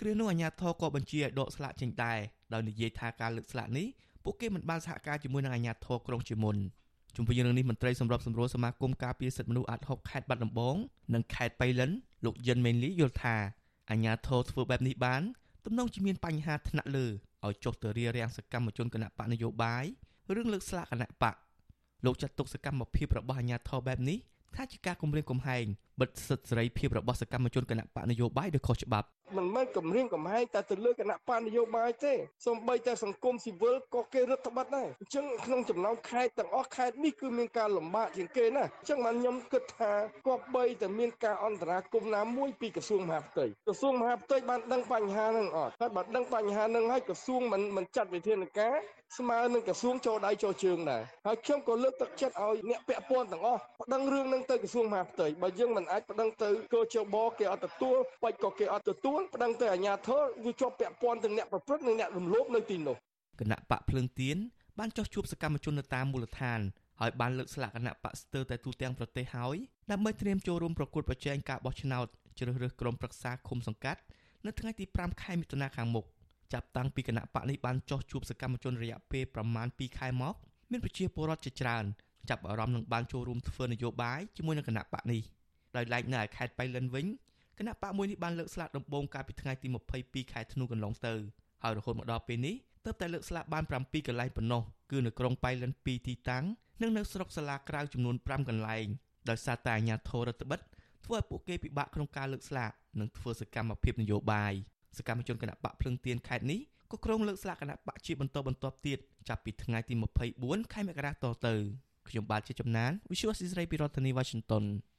L: គ្រានោះអាជ្ញាធរក៏បញ្ជាឲ្យដកស្លាកចេញដែរដោយនិយាយថាការលើកស្លាកនេះពួកគេមិនបានសហការជាមួយនឹងអាជ្ញាធរក្រុងជាមុនជុំវិញរឿងនេះមន្ត្រីសម្របសម្រួលសមាគមការពារសិទ្ធិមនុស្សអាត់ហុកខេត្តបាត់ដំបងនិងខេត្តបៃលិនលោកយិនមេនលីយល់ថាអាជ្ញាធរធ្វើបែបនេះបានទំនងជាមានបញ្ហាថ្នាក់លើឲ្យចុះទៅរារាំងសកម្មជនគណៈបកនយោបាយរឿងលើកស្លាកគណៈបកលោកចាត់ទុកសកម្មភាពរបស់អាជ្ញាធរបែបនេះ ថាជាការគំរាមកំហែង បិទសិទ្ធិសេរីភាពរបស់សកម្មជនគណៈបកនយោបាយដោយខុសច្បាប់
O: មិនមែនគម្រាមកំហែងតែទៅលើគណៈបណ្ឌនយោបាយទេសូម្បីតែសង្គមស៊ីវិលក៏គេរដ្ឋបတ်ដែរអញ្ចឹងក្នុងចំណោមខេត្តទាំងអស់ខេត្តនេះគឺមានការលំបាកជាងគេណាអញ្ចឹងបានខ្ញុំគិតថាគប្បីតែមានការអន្តរាគមន៍ណាមួយពីក្រសួងមហាផ្ទៃក្រសួងមហាផ្ទៃបានដឹងបញ្ហាហ្នឹងអត់ហើយបើដឹងបញ្ហាហ្នឹងហើយក្រសួងមិនមិនចាត់វិធានការស្មើនឹងក្រសួងចូលដៃចូលជើងដែរហើយខ្ញុំក៏លើកទឹកចិត្តឲ្យអ្នកពាក់ព័ន្ធទាំងអស់ប្តឹងរឿងហ្នឹងទៅក្រសួងមហាផ្ទៃបើយើងមិនអាចប្តឹងទៅកោជបគេអត់ទទួលបាច់ក៏គេអត់ទទួលប្តឹងទៅអាជ្ញាធរវាជាប់ពាក់ព័ន្ធទាំងអ្នកប្រព្រឹត្តនិងអ្នករំលោភនៅទីនោះ
L: គណៈបកភ្លើងទៀនបានចោះជួបសកម្មជននៅតាមមូលដ្ឋានហើយបានលើកស្លាកគណៈបកស្ទើរតែទូទាំងប្រទេសហើយដើម្បីត្រៀមចូលរួមប្រកួតប្រជែងការបោះឆ្នោតជ្រើសរើសក្រុមប្រឹក្សាឃុំសង្កាត់នៅថ្ងៃទី5ខែមិថុនាខាងមុខចាប់តាំងពីគណៈបកនេះបានចោះជួបសកម្មជនរយៈពេលប្រមាណ2ខែមកមានប្រជាពលរដ្ឋជាច្រើនចាប់អារម្មណ៍នឹងបានចូលរួមធ្វើនយោបាយជាមួយនឹងគណៈបកនេះ ដោយឡែកនៅឯខេត្តបៃលិនវិញគណៈបកមួយនេះបានលើកស្លាកដំបូងកាលពីថ្ងៃទី22ខែធ្នូកន្លងទៅហើយរហូតមកដល់ពេលនេះទើបតែលើកស្លាកបាន7កន្លែងប៉ុណ្ណោះគឺនៅក្រុងបៃលិន2ទីតាំងនិងនៅស្រុកសាឡាក្រៅចំនួន5កន្លែងដោយសារតែអាជ្ញាធររដ្ឋបិតធ្វើឲ្យពួកគេពិបាកក្នុងការលើកស្លាកនិងធ្វើសកម្មភាពនយោបាយសកម្មជនគណៈបកភ្លឹងទៀនខេត្តនេះក៏ក្រុងលើកស្លាកគណៈបកជាបន្តបន្ទាប់ទៀតចាប់ពីថ្ងៃទី24ខែមករាតទៅខ្ញុំបាទជាចំណាន Visual Society ពីរដ្ឋធានី Washington thank you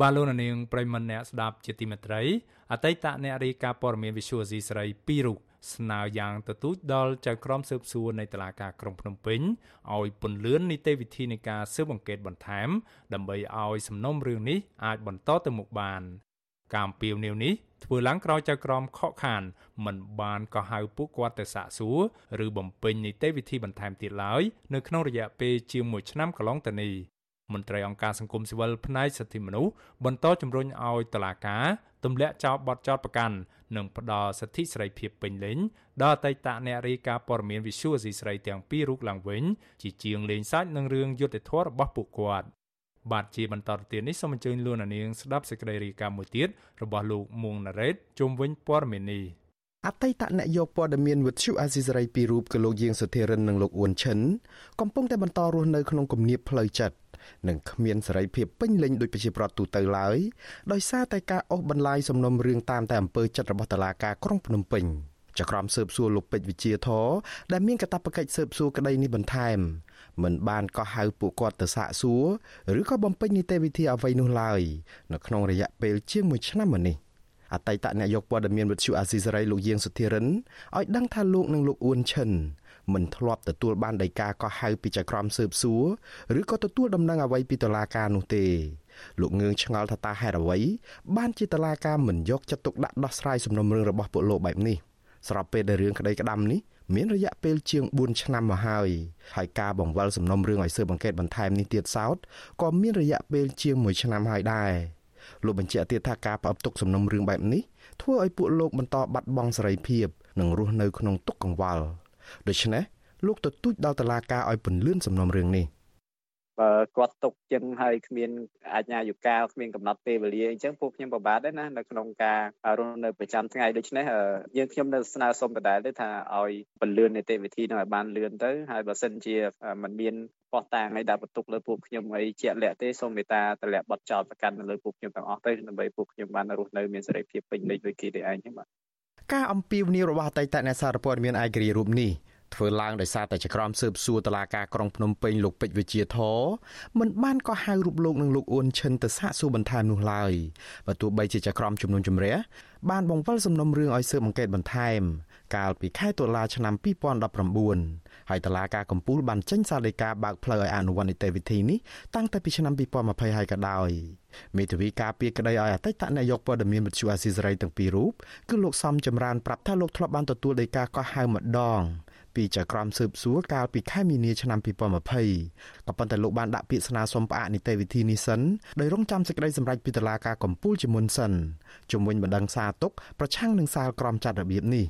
A: បាទលោកនាងប្រិមមអ្នកស្ដាប់ជាទីមេត្រីអតីតអ្នករាយការណ៍ព័ត៌មាន Visual C ស្រីពីររូបស្នើយ៉ាងទទូចដល់ចៅក្រមស៊ើបសួរនៃតុលាការក្រុងភ្នំពេញឲ្យពន្លឿននីតិវិធីនៃការស៊ើបអង្កេតបន្ថែមដើម្បីឲ្យសំណុំរឿងនេះអាចបន្តទៅមុខបាន ការអំពាវនាវនេះធ្វើឡើងក្រោយចៅក្រមខកខាន មិនបានកោះហៅពួកគាត់ទៅសាកសួរឬបំពេញនីតិវិធីបន្ថែមទៀតឡើយនៅក្នុងរយៈពេលជាង1ឆ្នាំកន្លងទៅនេះមន្ត្រីអង្គការសង្គមស៊ីវិលផ្នែកសិទ្ធិមនុស្សបន្តជំរុញឲ្យតុលាការទម្លាក់ចោលបទចោទប្រកាន់និងផ្ដល់សិទ្ធិសេរីភាពពេញលេញដល់អតីតអ្នករាយការណ៍ព័ត៌មាន Visual ស៊ីស្រីទាំងពីររូបឡើងវិញជាជាងលេងសាច់នឹងរឿងយុត្តិធម៌របស់ពួកគាត់ បាទជាបន្តទៅទៀតនេះសូមអញ្ជើញលោកនាងស្ដាប់សេចក្តីរាយការណ៍មួយទៀតរបស់លោកមួងណារ៉េតជុំវិញព័ត៌មាននេះ
C: អតីតអ្នកយកព័ត៌មានវិទ្យុអាស៊ីសេរីពីររូបគឺលោកយាងសុធិរិននិងលោកអ៊ុនឈិនកំពុងតែបន្តរស់នៅក្នុងគំនាបផ្លូវចិត្តនិងគ្មានសេរីភាពពេញលេញដោយប្រជាប្រដ្ឋទូទៅឡើយដោយសារតែការអូសបន្លាយសំណុំរឿងតាមតែអំពើចិត្តរបស់តុលាការក្រុងភ្នំពេញចក្រមស៊ើបសួរលោកពេជ្រវិជាធរដែលមានកាតព្វកិច្ចស៊ើបសួរក្តីនេះបន្ថែម មិនបានកោះហៅពួកគាត់ទៅសាកសួរឬក៏បំពេញនីតិវិធីអ្វីនោះឡើយនៅក្នុងរយៈពេលជាង1ឆ្នាំមកនេះអតីតអ្នកយកព័ត៌មានវិទ្យុអាស៊ីសេរីលោកយាងសុធិរិនឲ្យដឹងថាលោកនិងលោកអ៊ួនឈិនមិនធ្លាប់ទទួលបានដីកាកោះហៅពីចៅក្រមស៊ើបសួរឬក៏ទទួលដំណឹងអ្វីពីតុលាការនោះទេលោកងឿងឆ្ងល់ថាតើហេតុអ្វីបានជាតឡាការមិនយកចិត្តទុកដាក់ដោះស្រាយសំណុំរឿងរបស់ពួកលោកបែបនេះស្របពេលដែលរឿងក្តីក្តាំនេះ មានរយៈពេលជាង4ឆ្នាំមកហើយហើយការបង្វិលសំណុំរឿងឲ្យស៊ើបអង្កេតបន្ថែមនេះទៀតសោតក៏មានរយៈពេលជាង1ឆ្នាំហើយដែរលោកបញ្ជាក់ទៀតថាការផ្អឹបទុកសំណុំរឿងបែបនេះធ្វើឲ្យពួកលោកបន្តបាត់បង់សេរីភាពនិងរស់នៅក្នុងទុក្ខកង្វល់ដូច្នេះលោកទទូចដល់តុលាការឲ្យពន្លឿនសំណុំរឿងនេះ
P: បើគាត់ຕົកចឹងហើយគ្មានអាជ្ញាយុកាលគ្មានកំណត់ពេលវេលាអញ្ចឹងពួកខ្ញុំពិបាកដែរណានៅក្នុងការរស់នៅប្រចាំថ្ងៃដូច្នេះយើងខ្ញុំនៅស្នើសុំដដែលទៅថាឲ្យពលឿននីតិវិធីនឹងឲ្យបានលឿនទៅហើយបើសិនជាมันមានបោះតាងឲ្យដាក់បន្ទុកលើពួកខ្ញុំអីជាក់លាក់ទេសូមមេត្តាតម្លាក់បទចោទប្រកាន់នៅលើពួកខ្ញុំទាំងអស់ទៅដើម្បីពួកខ្ញុំបានរស់នៅមានសេរីភាពពេញលេញដូចគេទេឯងបាទ
C: ការអំពាវនាវរបស់អតីតអ្នកសារព័ត៌មានឯករាជ្យរូបនេះ ធ្វើឡើងដោយសារតែចក្រមស៊ើបសួរតឡាការក្រុងភ្នំពេញលោកពេជ្រវិជាធរមិនបានក៏ហៅរូបលោកនិងលោកអ៊ុនឈិនទៅសាកសួរបន្ថែមនោះឡើយបើទោះបីជាចក្រមជំនុំជម្រះបានបង្វិលសំណុំរឿងឲ្យស៊ើបអង្កេតបន្ថែម កាលពីខែតុលាឆ្នាំ2019ហើយតឡាការកំពូលបានចេញសារដីកាបើកផ្លូវឲ្យអនុវត្តនីតិវិធីនេះតាំងតែពីឆ្នាំ2020ហើយក៏ដោយមេធាវីការពីក្តីឲ្យអតីតនាយកព័ត៌មានវិទ្យុអាស៊ីសេរីទាំងពីររូបគឺលោកសំចម្រើនប្រាប់ថាលោកធ្លាប់បានទទួលដីកាកោះហៅម្ដង ពីចក្រមស៊ើបសួរកាលពីខែមីនាឆ្នាំ2020ក៏ប៉ុន្តែលោកបានដាក់ពាក្យស្នើសុំផ្អាកនីតិវិធីនេះសិនដោយរងចាំសេចក្តីសម្រេចពីតុលាការកំពូលជាមុនសិនជំវិញបណ្ដឹងសារទុកប្រឆាំងនឹងសាលក្រមចាត់របៀបនេះ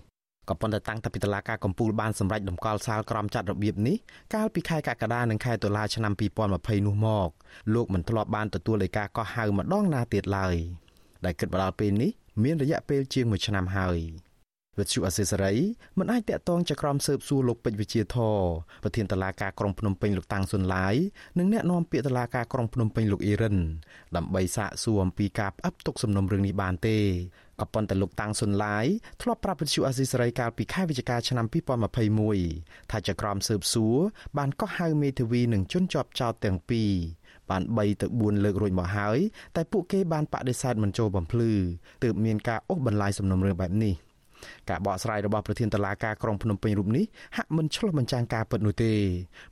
C: ក៏ប៉ុន្តែតាំងតែពីតុលាការកំពូលបានសម្រេចតម្កល់សាលក្រមចាត់របៀបនេះកាលពីខែកក្កដានិងខែតុលាឆ្នាំ2020នោះមកលោកមិនធ្លាប់បានទទួលដីកាកោះហៅម្ដងណាទៀតឡើយដែលគិតមកដល់ពេលនេះមានរយៈពេលជាង1ឆ្នាំហើយ វិទ្យុអសេសរីមិនអាចតាក់ទងចក្រមស៊ើបសួរលោកពេជ្រវិជាធរប្រធានតឡាការក្រុងភ្នំពេញលោកតាំងសុនឡាយនិងអ្នកនាំពាក្យតឡាការក្រុងភ្នំពេញលោកអ៊ីរិនដើម្បីសាកសួរអំពីការផ្អាប់ទុកសំណុំរឿងនេះបានទេក៏ប៉ុន្តែលោកតាំងសុនឡាយធ្លាប់ប្រាប់វិទ្យុអេស៊ីសរ៉ៃកាលពីខែវិច្ឆិកាឆ្នាំ2021ថាចក្រមស៊ើបសួរបានកោះហៅមេធាវីនិងជនជាប់ចោតទាំងពីរបាន3ទៅ4លើករួចមកហើយតែពួកគេបានបដិសេធមិនចូលបំភ្លឺទើបមានការអូសបន្លាយសំណុំរឿងបែបនេះ ការបកស្រាយរបស់ប្រធានតឡាការក្រុងភ្នំពេញរូបនេះហាក់មិនឆ្លុះបញ្ចាំងការពិតនោះទេ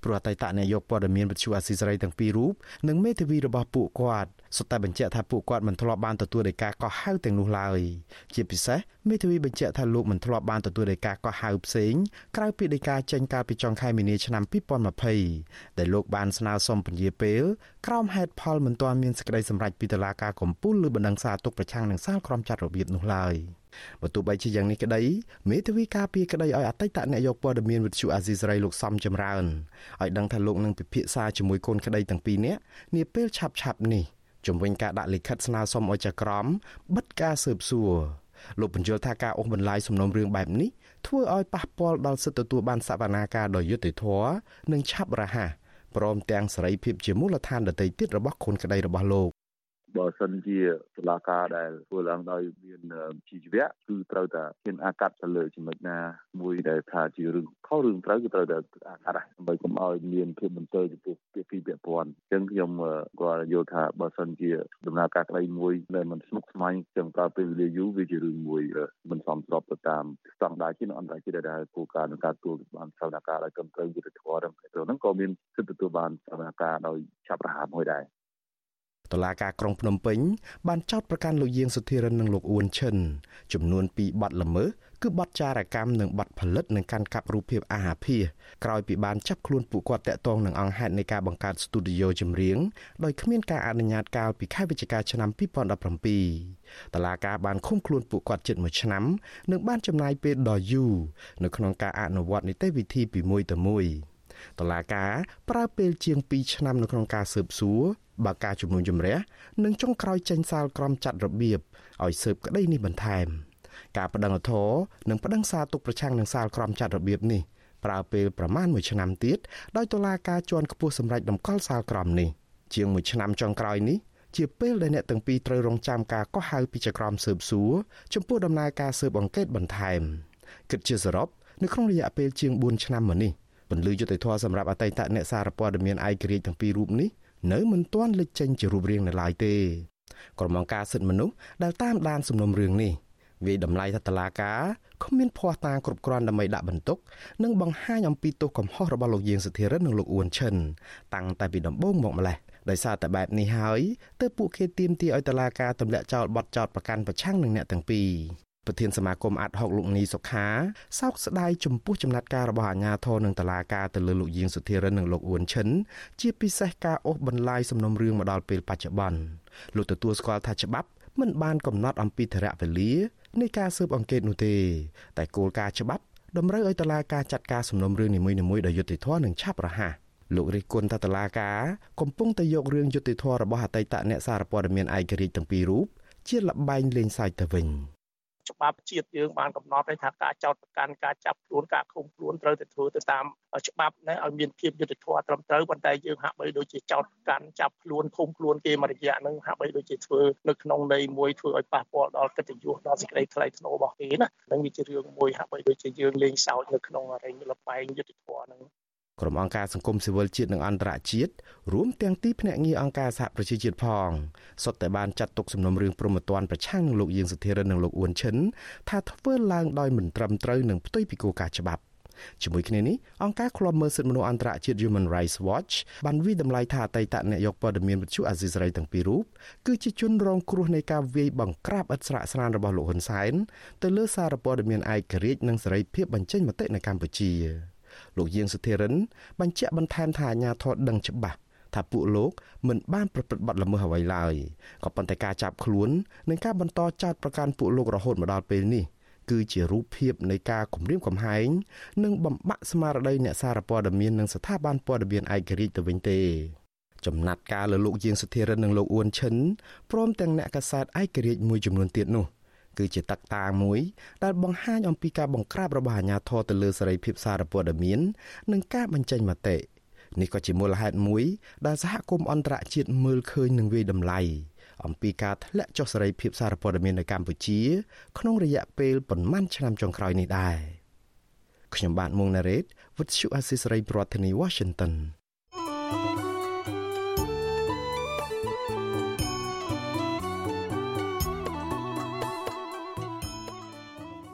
C: ព្រោះអតីតនាយកព័ត៌មានវិទ្យុអាស៊ីសេរីទាំងពីររូបនិងមេធាវីរបស់ពួកគាត់សុទ្ធតែបញ្ជាក់ថាពួកគាត់មិនធ្លាប់បានទទួលដីកាកោះហៅទាំងនោះឡើយជាពិសេសមេធាវីបញ្ជាក់ថាលោកមិនធ្លាប់បានទទួលដីកាកោះហៅផ្សេងក្រៅពីដីកាចេញកាលពីចុងខែមីនាឆ្នាំ2020ដែលលោកបានស្នើសុំពន្យាពេលក្រោមហេតុផលមិនទាន់មានសេចក្តីសម្រេចពីតុលាការកំពូលឬបណ្ដឹងសារទុកប្រឆាំងនឹងសាលក្រមចាត់របៀបនោះឡើយ បើទោះបីជាយ៉ាងនេះក្តីមេធាវីការពីក្តីឲ្យអតីតនាយកព័ត៌មានវិទ្យុអាស៊ីសេរីលោកសំចម្រើនឲ្យដឹងថាលោកនឹងពិភាក្សាជាមួយកូនក្តីទាំងពីរនាក់នាពេលឆាប់ៗនេះជំវិញការដាក់លិខិតស្នើសុំឲ្យចក្រមបិទការស៊ើបសួរលោកបញ្យល់ថាការអូសបន្លាយសំណុំរឿងបែបនេះធ្វើឲ្យប៉ះពាល់ដល់សិទ្ធិទទួលបានសវនាការដោយយុត្តិធម៌និងឆាប់រហ័សព្រមទាំងសេរីភាពជាមូលដ្ឋានដតីទៀតរបស់កូនក្តីរបស់លោក
E: បើសិនជាតុលាការដែលធ្វើឡើងដោយមានជីវៈគឺត្រូវតែមានអាកាត់ទៅលើចំណុចណាមួយដែលថាជារឿងខុសរឿងត្រូវគឺត្រូវតែអាកាត់ដើម្បីកុំឲ្យមានភាពបន្ទើចំពោះពាក្យពីពាក្យព័ន្ធអញ្ចឹងខ្ញុំគាត់យល់ថាបើសិនជាដំណើរការក្តីមួយដែលមិនស្មុគស្មាញចឹងប្រើពេលវេលាយូរវាជារឿងមួយមិនសមស្របទៅតាមស្តង់ដារជាតិនិងអន្តរជាតិដែលគោលការណ៍នៃការទទួលបានសវនកម្មដោយត្រឹមត្រូវយុត្តិធម៌ទាំងហ្នឹងក៏មានសិទ្ធិទទួលបានសវនកម្មដោយឆាប់រហ័សមួយដែរ
C: តុលាការក្រុងភ្នំពេញបានចោទប្រកាន់លោកយាងសុធិរិននិងលោកអ៊ួនឈិនចំនួន2បទល្មើសគឺបទចារកម្មនិងបទផលិតនិងកាន់កាប់រូបភាពអាហាភាសក្រោយពីបានចាប់ខ្លួនពួកគាត់តាក់ទងនឹងអង្គហេតុនៃការបង្កើតស្ទូឌីយោចម្រៀងដោយគ្មានការអនុញ្ញាតកាលពីខែវិច្ឆិកាឆ្នាំ2017តឡាការបានឃុំខ្លួនពួកគាត់ជិត1ឆ្នាំនិងបានចំណាយពេលដ៏យូរនៅក្នុងការអនុវត្តនីតិវិធីពីមួយទៅមួយ តឡាការប្រើពេលជាង2ឆ្នាំនៅក្នុងការស៊ើបសួរបើការជំនុំជម្រះនិងចុងក្រោយចេញសាលក្រមចាត់របៀបឲ្យស៊ើបក្តីនេះបន្ថែម ការបដិងអធរនិងបដិងសារទុកប្រឆាំងនឹងសាលក្រមចាត់របៀបនេះប្រើពេលប្រមាណ1ឆ្នាំទៀតដោយតុលាការជាន់ខ្ពស់សម្រេចដំកល់សាលក្រមនេះជាង1ឆ្នាំចុងក្រោយនេះជាពេលដែលអ្នកទាំងពីរត្រូវរងចាំការកោះហៅពីចក្រមស៊ើបសួរចំពោះដំណើរការស៊ើបអង្កេតបន្ថែមគិតជាសរុបនៅក្នុងរយៈពេលជាង4ឆ្នាំមកនេះ ពន្លឺយុតិធធសម្រាប់អតីតអ្នកសារព័ត៌មានឯករាជ្យទាំងពីររូបនេះនៅមិនទាន់លេចចេញជារូបរាងនៅឡើយទេក្រុមអង្គការសិទ្ធិមនុស្សដែលតាមដានសំណុំរឿងនេះវាតម្លៃថាតឡាការគ្មានភ័ស្តុតាងគ្រប់គ្រាន់ដើម្បីដាក់បន្ទុក និងបង្ហាញអំពីទោសកំហុសរបស់លោកយាងសធិរិននិងលោកអ៊ួនឈិនតាំងតែពីដំបូងមកម្លេះដោយសារតែបែបនេះហើយទើបពួកគេទាមទារឲ្យតុលាការទម្លាក់ចោលបទចោទប្រកាន់ប្រឆាំងនឹងអ្នកទាំងពីរ ប្រធានសមាគមអាត់ហុកលោកនីសុខាសោកស្ដាយចំពោះចំណាត់ការរបស់អាជ្ញាធរនិងតុលាការទៅលើលោកយាងសុធិរិននិងលោកអ៊ួនឈិនជាពិសេសការអូសបន្លាយសំណុំរឿងមកដល់ពេលបច្ចុប្បន្នលោកទទួលស្គាល់ថាច្បាប់មិនបានកំណត់អំពីធរៈវេលានៃការស៊ើបអង្កេតនោះទេ តែគោលការណ៍ច្បាប់តម្រូវឲ្យតុលាការចាត់ការសំណុំរឿងនីមួយៗដោយយុត្តិធម៌និងឆាប់រហ័សលោករិះគន់ថាតុលាការកំពុងតែយករឿងយុត្តិធម៌របស់អតីតអ្នកសារព័ត៌មានឯករាជ្យទាំងពីររូបជាលបែងលេងសើចទៅវិញ។
Q: ច្បាប់ជាតិយើងបានកំណត់ឲ្យថាការចោទប្រកាន់ការចាប់ខ្លួនការឃុំខ្លួនត្រូវតែធ្វើទៅតាមច្បាប់ណាឲ្យមានភាពយុត្តិធម៌ត្រឹមត្រូវប៉ុន្តែយើងហាក់បីដូចជាចោទប្រកាន់ចាប់ខ្លួនឃុំខ្លួនគេមួយរយៈហ្នឹងហាក់បីដូចជាធ្វើនៅក្នុងន័យមួយធ្វើឲ្យប៉ះពាល់ដល់កិត្តិយសដល់សេចក្តីថ្លៃថ្នូររបស់គេណាហ្នឹងវាជារឿងមួយហាក់បីដូចជាយើងលេងសើចនៅក្នុងរែងលបែងយុត្តិធម៌ហ្នឹង
C: ក្រុមអង្គការសង្គមស៊ីវិលជាតិនិងអន្តរជាតិរួមទាំងទីភ្នាក់ងារអង្គការសហប្រជាជាតិផងសុទ្ធតែបានចាត់ទុកសំណុំរឿងព្រហ្មទណ្ឌប្រឆាំងនឹងលោកយាងសុធិរិននិងលោកអ៊ួនឈិនថាធ្វើឡើងដោយមិនត្រឹមត្រូវនិងផ្ទុយពីគោលការណ៍ច្បាប់ជាមួយគ្នានេះអង្គការឃ្លាំមើលសិទ្ធិមនុស្សអន្តរជាតិ Human Rights Watch បានវិតម្លៃថាអតីតអ្នកយកព័ត៌មានវិទ្យុអាស៊ីសេរីទាំងពីររូបគឺជាជនរងគ្រោះនៃការវាយបង្ក្រាបឥតស្រាកស្រានរបស់លោកហ៊ុនសែនទៅលើសារព័ត៌មានឯករាជ្យនិងសេរីភាពបញ្ចេញមតិនៅកម្ពុជា។ លោកយាងសុធិរិនបញ្ជាក់បន្ថែមថាអាញាធរដឹងច្បាស់ថាពួកលោកមិនបានប្រព្រឹត្តបទល្មើសអ្វីឡើយក៏ប៉ុន្តែការចាប់ខ្លួននិងការបន្តចោទប្រកាន់ពួកលោករហូតមកដល់ពេលនេះគឺជារូបភាពនៃការគំរាមកំហែងនិងបំបាក់ស្មារតីអ្នកសារព័ត៌មាននិងស្ថាប័នព័ត៌មានឯករាជ្យទៅវិញទេចំណាត់ការលើលោកយាងសុធិរិននិងលោកអ៊ួនឈិនព្រមទាំងអ្នកកាសែតឯករាជ្យមួយចំនួនទៀតនោះ គឺជាតកតាមួយដែលបង្ហាញអំពីការបង្ក្រាបរបស់អាជ្ញាធរទៅលើសេរីភាពសារព័ត៌មាន និងការបញ្ចេញមតិនេះក៏ជាមូលហេតុមួយដែលសហគមន៍អន្តរជាតិមើលឃើញនិងវាយតម្លៃអំពីការធ្លាក់ចុះសេរីភាពសារព័ត៌មាននៅកម្ពុជា ក្នុងរយៈពេលប៉ុន្មានឆ្នាំចុងក្រោយនេះដែរខ្ញុំបាទមុងណារ៉េត With you Assisray ប្រធានាធិបតី Washington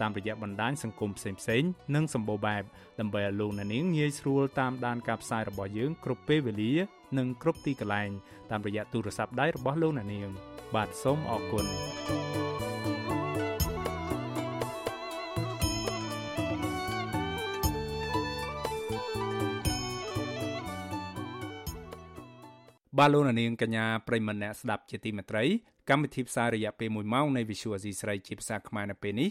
A: តាមរយៈបណ្ដាញសង្គមផ្សេងៗនិងសម្បូរបែបដើម្បីឲ្យលោកអ្នកនាងងាយស្រួលតាមដានការផ្សាយរបស់យើងគ្រប់ពេលវេលានិងគ្រប់ទីកន្លែងតាមរយៈទូរស័ព្ទដៃរបស់លោកអ្នកនាង បាទសូមអរគុណបាទលោកនាងកញ្ញាប្រិមម្នាក់ស្ដាប់ជាទីមេត្រីកម្មវិធីផ្សាយរយៈពេល1ម៉ោងនៃ Visual Asia ស្រីជាភាសាខ្មែរនៅពេលនេះ